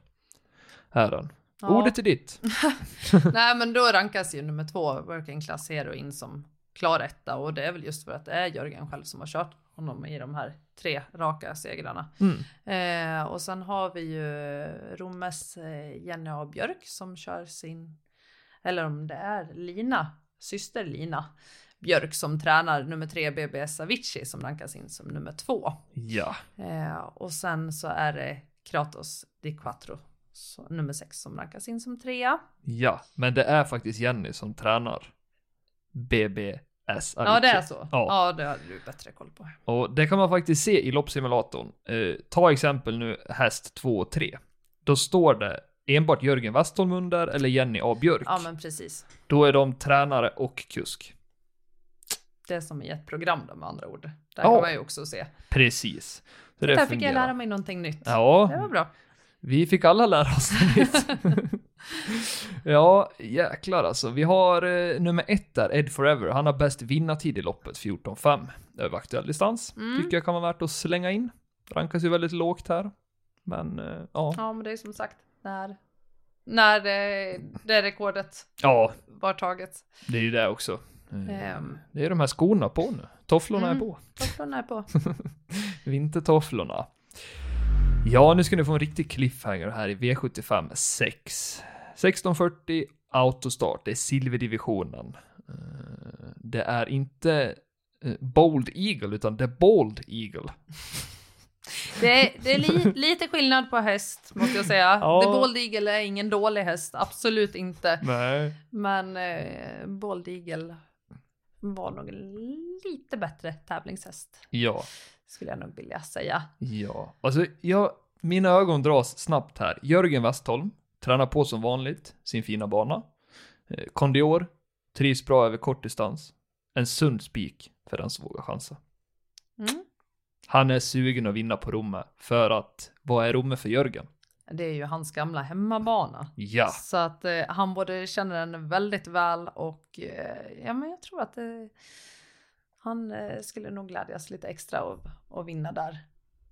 [SPEAKER 2] Är den.
[SPEAKER 3] Ja.
[SPEAKER 2] Ordet är ditt.
[SPEAKER 3] Nej, men då rankas ju nummer två, Working Class Hero, in som klar etta och det är väl just för att det är Jörgen själv som har kört honom i de här tre raka segrarna.
[SPEAKER 2] Mm.
[SPEAKER 3] Eh, och sen har vi ju Rommes eh, Jenny A. Björk som kör sin, eller om det är Lina, syster Lina Björk som tränar nummer tre BBS Avicii som rankas in som nummer två.
[SPEAKER 2] Ja.
[SPEAKER 3] Eh, och sen så är det Kratos Di Quattro, så, nummer sex som rankas in som trea.
[SPEAKER 2] Ja, men det är faktiskt Jenny som tränar BBS
[SPEAKER 3] Ja det är så.
[SPEAKER 2] Ja.
[SPEAKER 3] Ja. det hade du bättre koll på.
[SPEAKER 2] Och det kan man faktiskt se i loppsimulatorn. Eh, ta exempel nu häst 2 och 3. Då står det enbart Jörgen Westholm under eller Jenny A. Björk.
[SPEAKER 3] Ja men precis.
[SPEAKER 2] Då är de tränare och kusk.
[SPEAKER 3] Det är som i ett program då med andra ord. Där
[SPEAKER 2] Ja.
[SPEAKER 3] kan man ju också se.
[SPEAKER 2] Precis. Så det
[SPEAKER 3] Där fick jag lära mig någonting nytt. Det
[SPEAKER 2] Ja,
[SPEAKER 3] var bra.
[SPEAKER 2] vi fick alla lära oss något nytt. ja, jäklar alltså. Vi har eh, nummer ett där, Ed Forever. Han har bäst vinnartid i loppet, 14.5 över aktuell distans.
[SPEAKER 3] Mm.
[SPEAKER 2] Tycker jag kan vara värt att slänga in. Rankas ju väldigt lågt här. Men eh, ja.
[SPEAKER 3] Ja men det är som sagt när, när det, det rekordet
[SPEAKER 2] Ja,
[SPEAKER 3] var taget.
[SPEAKER 2] det är ju det också. Eh,
[SPEAKER 3] Ehm,
[SPEAKER 2] Det är de här skorna på nu. Tofflorna
[SPEAKER 3] Mm.
[SPEAKER 2] är på.
[SPEAKER 3] tofflorna är på.
[SPEAKER 2] Vintertofflorna. Ja, nu ska ni få en riktig cliffhanger här i V75 6. 1640 autostart, det är silverdivisionen. Eh, Det är inte eh, Bold Eagle, utan det är Bold Eagle.
[SPEAKER 3] Det är, det är li, lite skillnad på häst måste jag säga.
[SPEAKER 2] Ja.
[SPEAKER 3] The Bald Eagle är ingen dålig häst, absolut inte.
[SPEAKER 2] Nej.
[SPEAKER 3] Men eh, Bald Eagle var nog lite bättre tävlingshäst.
[SPEAKER 2] Ja,
[SPEAKER 3] Skulle jag nog vilja säga.
[SPEAKER 2] ja. Alltså, jag, mina ögon dras snabbt här. Jörgen Westholm tränar på som vanligt, sin fina bana. Eh, Kondior, trivs bra över kortdistans. En sund spik för den som vågar chansa.
[SPEAKER 3] Mm.
[SPEAKER 2] Han är sugen att vinna på Romme, för att, vad är Romme för Jörgen?
[SPEAKER 3] Det är ju hans gamla hemmabana.
[SPEAKER 2] Ja,
[SPEAKER 3] Så att eh, han både känner den väldigt väl och eh, ja men jag tror att eh, han eh, skulle nog glädjas lite extra av att vinna där.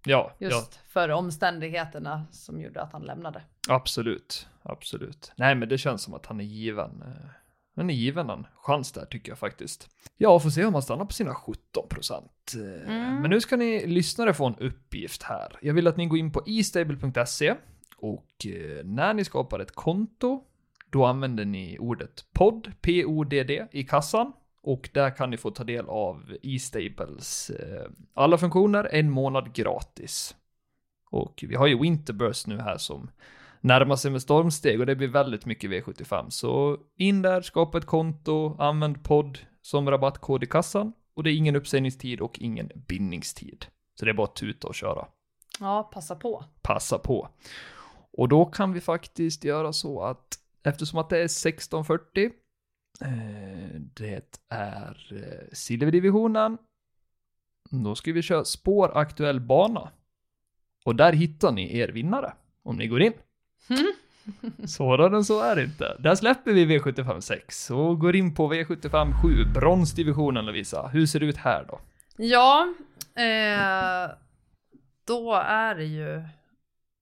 [SPEAKER 2] ja,
[SPEAKER 3] Just för omständigheterna som gjorde att han lämnade.
[SPEAKER 2] ja, absolut, absolut. Nej, men det känns som att han är given, eh, han är given en chans där tycker jag faktiskt. Ja, får se om han stannar på sina 17 procent.
[SPEAKER 3] Mm.
[SPEAKER 2] Men nu ska ni lyssnare få en uppgift här. Jag vill att ni går in på estable.se och eh, när ni skapar ett konto, då använder ni ordet podd, P-O-D-D, i kassan. Och där kan ni få ta del av eStables eh, alla funktioner en månad gratis. Och vi har ju Winterburst nu här som närmar sig med stormsteg och det blir väldigt mycket V75. Så in där, skapa ett konto, använd podd som rabattkod i kassan. Och det är ingen uppsägningstid och ingen bindningstid. Så det är bara att tuta och köra.
[SPEAKER 3] Ja, passa på.
[SPEAKER 2] Passa på. Och då kan vi faktiskt göra så att eftersom att det är 16.40 Eh, det är eh, silverdivisionen. Då ska vi köra spår aktuell bana. Och där hittar ni er vinnare om ni går in.
[SPEAKER 3] Mm.
[SPEAKER 2] Svårare än så är det inte. Där släpper vi V75 6 och går in på V75 7, bronsdivisionen Lovisa. Hur ser det ut här då?
[SPEAKER 3] Ja, eh, då är det ju...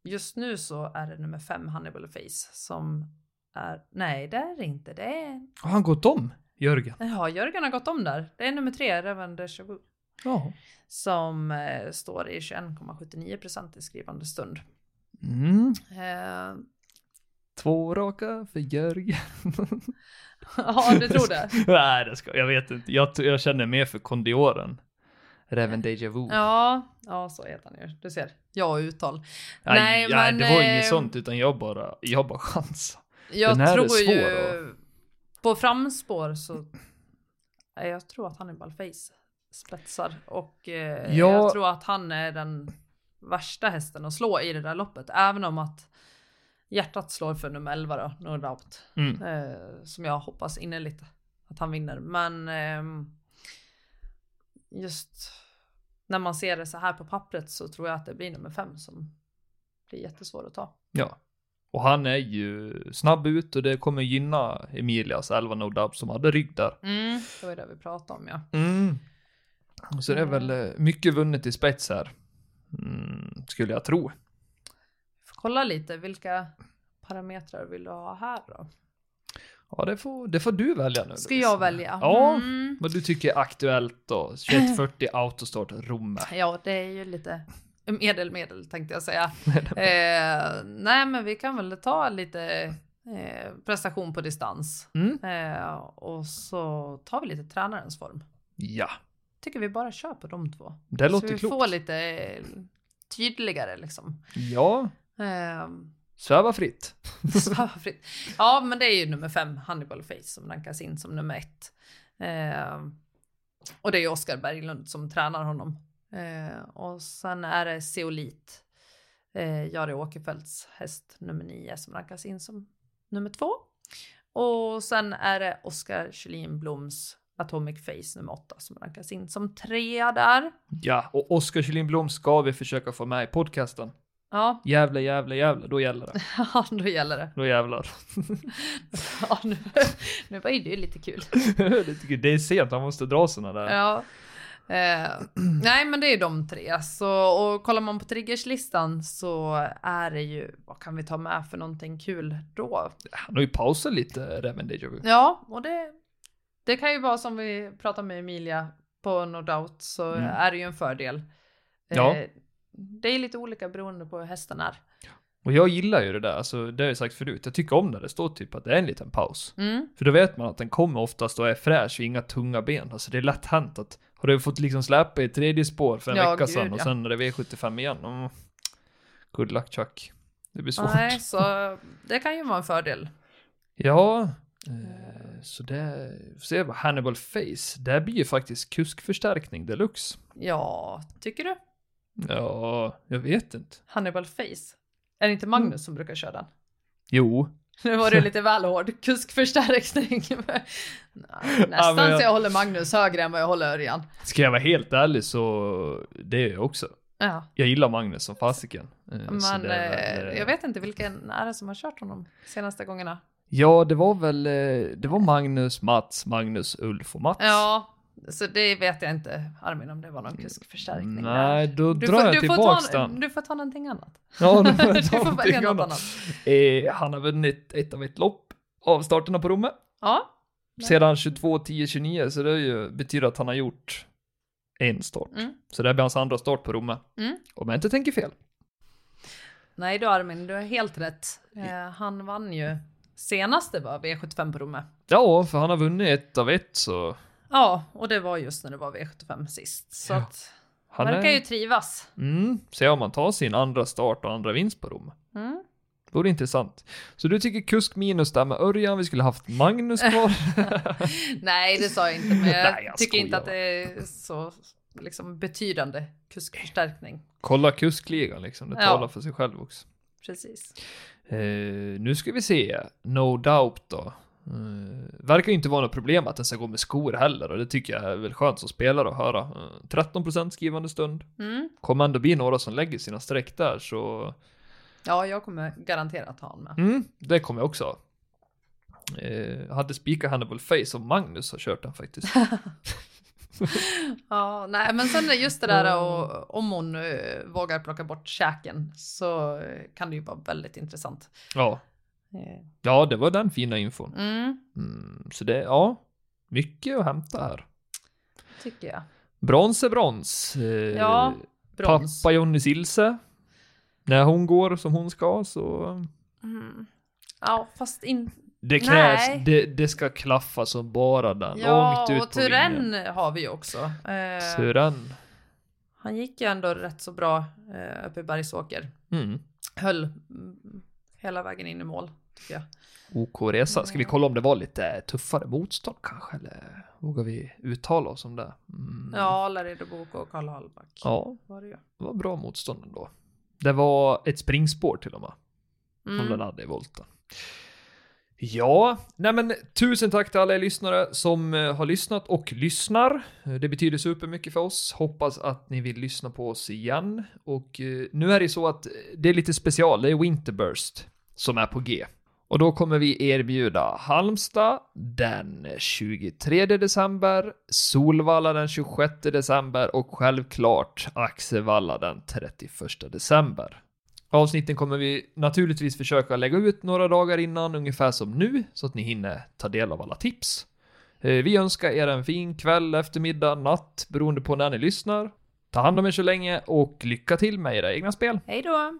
[SPEAKER 3] Just nu så är det nummer fem, Hannibal Face, som är... Nej, det är inte. Det är...
[SPEAKER 2] Har han gått om, Jörgen?
[SPEAKER 3] Ja, Jörgen har gått om där. Det är nummer tre, Reven Deja Vu,
[SPEAKER 2] Ja.
[SPEAKER 3] som eh, står i 21,79 procent i skrivande stund.
[SPEAKER 2] Mm.
[SPEAKER 3] Eh,
[SPEAKER 2] Två raka för Jörgen.
[SPEAKER 3] ja, du tror det?
[SPEAKER 2] Nej, det ska jag vet inte. Jag, jag känner mer för kondioren. Reven Deja Vu.
[SPEAKER 3] Ja, ja, så heter han ju. Du ser, jag och uttal.
[SPEAKER 2] Nej,
[SPEAKER 3] nej,
[SPEAKER 2] nej,
[SPEAKER 3] men,
[SPEAKER 2] det var
[SPEAKER 3] eh,
[SPEAKER 2] inget sånt, utan jag bara, jag bara chansade.
[SPEAKER 3] Jag
[SPEAKER 2] Den här är
[SPEAKER 3] tror
[SPEAKER 2] svår
[SPEAKER 3] ju... På framspår så... Jag tror att Hannibal Face spetsar och eh,
[SPEAKER 2] Ja.
[SPEAKER 3] jag tror att han är den värsta hästen att slå i det där loppet. Även om att hjärtat slår för nummer 11 då, no doubt.
[SPEAKER 2] Mm.
[SPEAKER 3] Eh, som jag hoppas innerligt att han vinner. Men ehm, just när man ser det så här på pappret så tror jag att det blir nummer 5 som blir jättesvår att ta.
[SPEAKER 2] Ja. Och han är ju snabb ut och det kommer gynna Emilias 11 No Doubt som hade rygg där.
[SPEAKER 3] Mm, det var det vi pratade om ja.
[SPEAKER 2] Mm. Så det är väl eh, mycket vunnet i spets här. Mm, skulle jag tro.
[SPEAKER 3] Får kolla lite, vilka parametrar vill du ha här då?
[SPEAKER 2] Ja, det får, det får du välja nu.
[SPEAKER 3] Ska jag välja?
[SPEAKER 2] Ja.
[SPEAKER 3] Mm.
[SPEAKER 2] Vad du tycker är aktuellt då? 2140 autostart Romme.
[SPEAKER 3] Ja, det är ju lite medel medel tänkte jag säga. eh, nej, men vi kan väl ta lite eh, prestation på distans.
[SPEAKER 2] Mm.
[SPEAKER 3] Eh, och så tar vi lite tränarens form.
[SPEAKER 2] Ja,
[SPEAKER 3] Tycker vi bara kör på de två.
[SPEAKER 2] det
[SPEAKER 3] så
[SPEAKER 2] låter
[SPEAKER 3] vi
[SPEAKER 2] klokt.
[SPEAKER 3] får lite eh, tydligare liksom.
[SPEAKER 2] Ja,
[SPEAKER 3] Eh,
[SPEAKER 2] sväva fritt.
[SPEAKER 3] sväva fritt. Ja, men det är ju nummer fem, Hannibal Face, som rankas in som nummer ett. Eh, och det är ju Oskar Berglund som tränar honom. Eh, och sen är det Zeolit, eh, Jari Åkerfeldts häst nummer nio som rankas in som nummer två. Och sen är det Oskar Kjellin Bloms Atomic Face nummer åtta som rankas in som trea där.
[SPEAKER 2] Ja, och Oskar Kjellin Blom ska vi försöka få med i podcasten.
[SPEAKER 3] Ja,
[SPEAKER 2] Jävlar, jävlar, jävlar, då gäller det.
[SPEAKER 3] ja då gäller det.
[SPEAKER 2] Då jävlar.
[SPEAKER 3] Ja, nu, nu var ju det lite kul.
[SPEAKER 2] det, är sent, han måste dra såna där.
[SPEAKER 3] Ja. Eh, nej men det är de tre. Så, och kollar man på triggerslistan så är det ju, vad kan vi ta med för någonting kul då?
[SPEAKER 2] Han har ju pausat lite, Reven Deja Vu.
[SPEAKER 3] Ja, och det, det kan ju vara som vi pratade med Emilia på No Doubt så
[SPEAKER 2] Mm.
[SPEAKER 3] är det ju en fördel.
[SPEAKER 2] Ja.
[SPEAKER 3] Eh, det är lite olika beroende på hur hästen är.
[SPEAKER 2] Och jag gillar ju det där, alltså det har jag sagt förut. Jag tycker om när det står typ att det är en liten paus.
[SPEAKER 3] Mm.
[SPEAKER 2] För då vet man att den kommer oftast och är fräsch och inga tunga ben. Alltså det är lätt hänt att har du fått liksom släpa i tredje spår för en
[SPEAKER 3] Ja,
[SPEAKER 2] vecka
[SPEAKER 3] gud,
[SPEAKER 2] sedan och
[SPEAKER 3] ja.
[SPEAKER 2] sen är det V75 igen. Mm. Good luck Chuck. Det blir svårt.
[SPEAKER 3] Nej, så det kan ju vara en fördel.
[SPEAKER 2] Ja, eh, så det, får se vad Hannibal Face, det blir ju faktiskt kuskförstärkning deluxe.
[SPEAKER 3] Ja, tycker du?
[SPEAKER 2] Ja, jag vet inte.
[SPEAKER 3] Hannibal Face. Är det inte Magnus som brukar köra den?
[SPEAKER 2] Jo,
[SPEAKER 3] Nu var du lite väl hård. Kuskförstärkning. Nästan
[SPEAKER 2] Ja, jag-
[SPEAKER 3] så jag håller Magnus högre än vad jag håller Örjan.
[SPEAKER 2] ska jag vara helt ärlig så det är jag också.
[SPEAKER 3] Ja,
[SPEAKER 2] Jag gillar Magnus som fasiken. Eh,
[SPEAKER 3] men
[SPEAKER 2] det
[SPEAKER 3] eh,
[SPEAKER 2] eh,
[SPEAKER 3] jag vet inte vilken är det som har kört honom senaste gångerna.
[SPEAKER 2] Ja, det var väl, eh, det var Magnus, Mats, Magnus, Ulf och Mats.
[SPEAKER 3] Ja, så det vet jag inte Armin om det var någon kuskförstärkning.
[SPEAKER 2] Nej, då
[SPEAKER 3] Du
[SPEAKER 2] drar
[SPEAKER 3] får,
[SPEAKER 2] jag
[SPEAKER 3] du
[SPEAKER 2] tillbaks
[SPEAKER 3] ta,
[SPEAKER 2] den.
[SPEAKER 3] Du får ta någonting annat.
[SPEAKER 2] Ja, då får jag
[SPEAKER 3] du
[SPEAKER 2] ta
[SPEAKER 3] får välja något
[SPEAKER 2] annat. Eh, han har vunnit ett av ett lopp av starterna på Romme.
[SPEAKER 3] Ja,
[SPEAKER 2] Sedan 22, 10, 29, så det är ju, betyder att han har gjort en start.
[SPEAKER 3] Mm.
[SPEAKER 2] Så det blir hans andra start på Romme.
[SPEAKER 3] Mm.
[SPEAKER 2] Om jag inte tänker fel.
[SPEAKER 3] nej du Armin, du har helt rätt. Eh, han vann ju senast det var V75 på Romme.
[SPEAKER 2] Ja, för han har vunnit ett av ett så
[SPEAKER 3] Ja, och det var just när det var V75 sist. Så
[SPEAKER 2] Ja.
[SPEAKER 3] att
[SPEAKER 2] han
[SPEAKER 3] verkar
[SPEAKER 2] är...
[SPEAKER 3] ju trivas.
[SPEAKER 2] Mm, se om han tar sin andra start och andra vinst på Romme.
[SPEAKER 3] Mm.
[SPEAKER 2] Vore intressant. Så du tycker kusk minus där med Örjan, vi skulle haft Magnus kvar?
[SPEAKER 3] Nej, det sa jag inte, men jag,
[SPEAKER 2] Nej, jag
[SPEAKER 3] tycker inte att det är så liksom, betydande kuskförstärkning.
[SPEAKER 2] Kolla kuskligan liksom, det
[SPEAKER 3] Ja.
[SPEAKER 2] talar för sig själv också.
[SPEAKER 3] Precis.
[SPEAKER 2] Eh, nu ska vi se, No Doubt då. Uh, verkar ju inte vara något problem att den ska gå med skor heller och det tycker jag är väl skönt som spelare att höra. Uh, 13% skrivande stund.
[SPEAKER 3] Mm.
[SPEAKER 2] Kommer ändå bli några som lägger sina streck där så
[SPEAKER 3] Ja, jag kommer garanterat ha honom med.
[SPEAKER 2] mm, det kommer jag också ha. Uh, hade spikat Hannibal Face och Magnus har kört den faktiskt.
[SPEAKER 3] Ja, nej, men sen just det där och om hon uh, vågar plocka bort käken så eh, kan det ju vara väldigt intressant.
[SPEAKER 2] ja.
[SPEAKER 3] Eh,
[SPEAKER 2] ja, det var den fina infon.
[SPEAKER 3] Mm,
[SPEAKER 2] Mm, så det, ja, mycket att hämta här.
[SPEAKER 3] tycker jag.
[SPEAKER 2] Brons är brons. Eh,
[SPEAKER 3] Ja, brons.
[SPEAKER 2] Pappa Jonny Silse. När hon går som hon ska så
[SPEAKER 3] Mm. Ja, fast in...
[SPEAKER 2] det krävs,
[SPEAKER 3] Nej.
[SPEAKER 2] det, det ska klaffa som bara den.
[SPEAKER 3] Ja,
[SPEAKER 2] Långt ut
[SPEAKER 3] och. Turen har vi också. Eh,
[SPEAKER 2] Turen.
[SPEAKER 3] han gick ju ändå rätt så bra eh, uppe i Bergsåker.
[SPEAKER 2] Mm.
[SPEAKER 3] Höll hela vägen in i mål, tycker jag.
[SPEAKER 2] OK-resa. Ska vi kolla om det var lite tuffare motstånd kanske? Eller vågar vi uttala oss om det? Mm.
[SPEAKER 3] Ja, Laredo Bok och Karl Hallback
[SPEAKER 2] Ja,
[SPEAKER 3] var det
[SPEAKER 2] det var bra motstånd ändå. Det var ett springspår till och med. Som den
[SPEAKER 3] Mm.
[SPEAKER 2] hade i volten. Ja, nej men tusen tack till alla er lyssnare som eh, har lyssnat och lyssnar. Eh, det betyder supermycket för oss. Hoppas att ni vill lyssna på oss igen. Och eh, nu är det så att det är lite special, det är Winterburst som är på G. Och då kommer vi erbjuda Halmstad den 23 december, Solvalla den 26 december och självklart Axevalla den 31 december. Avsnitten kommer vi naturligtvis försöka lägga ut några dagar innan, ungefär som nu, så att ni hinner ta del av alla tips. Eh, vi önskar er en fin kväll, eftermiddag, natt, beroende på när ni lyssnar. Ta hand om er så länge och lycka till med era egna spel.
[SPEAKER 3] Hej då!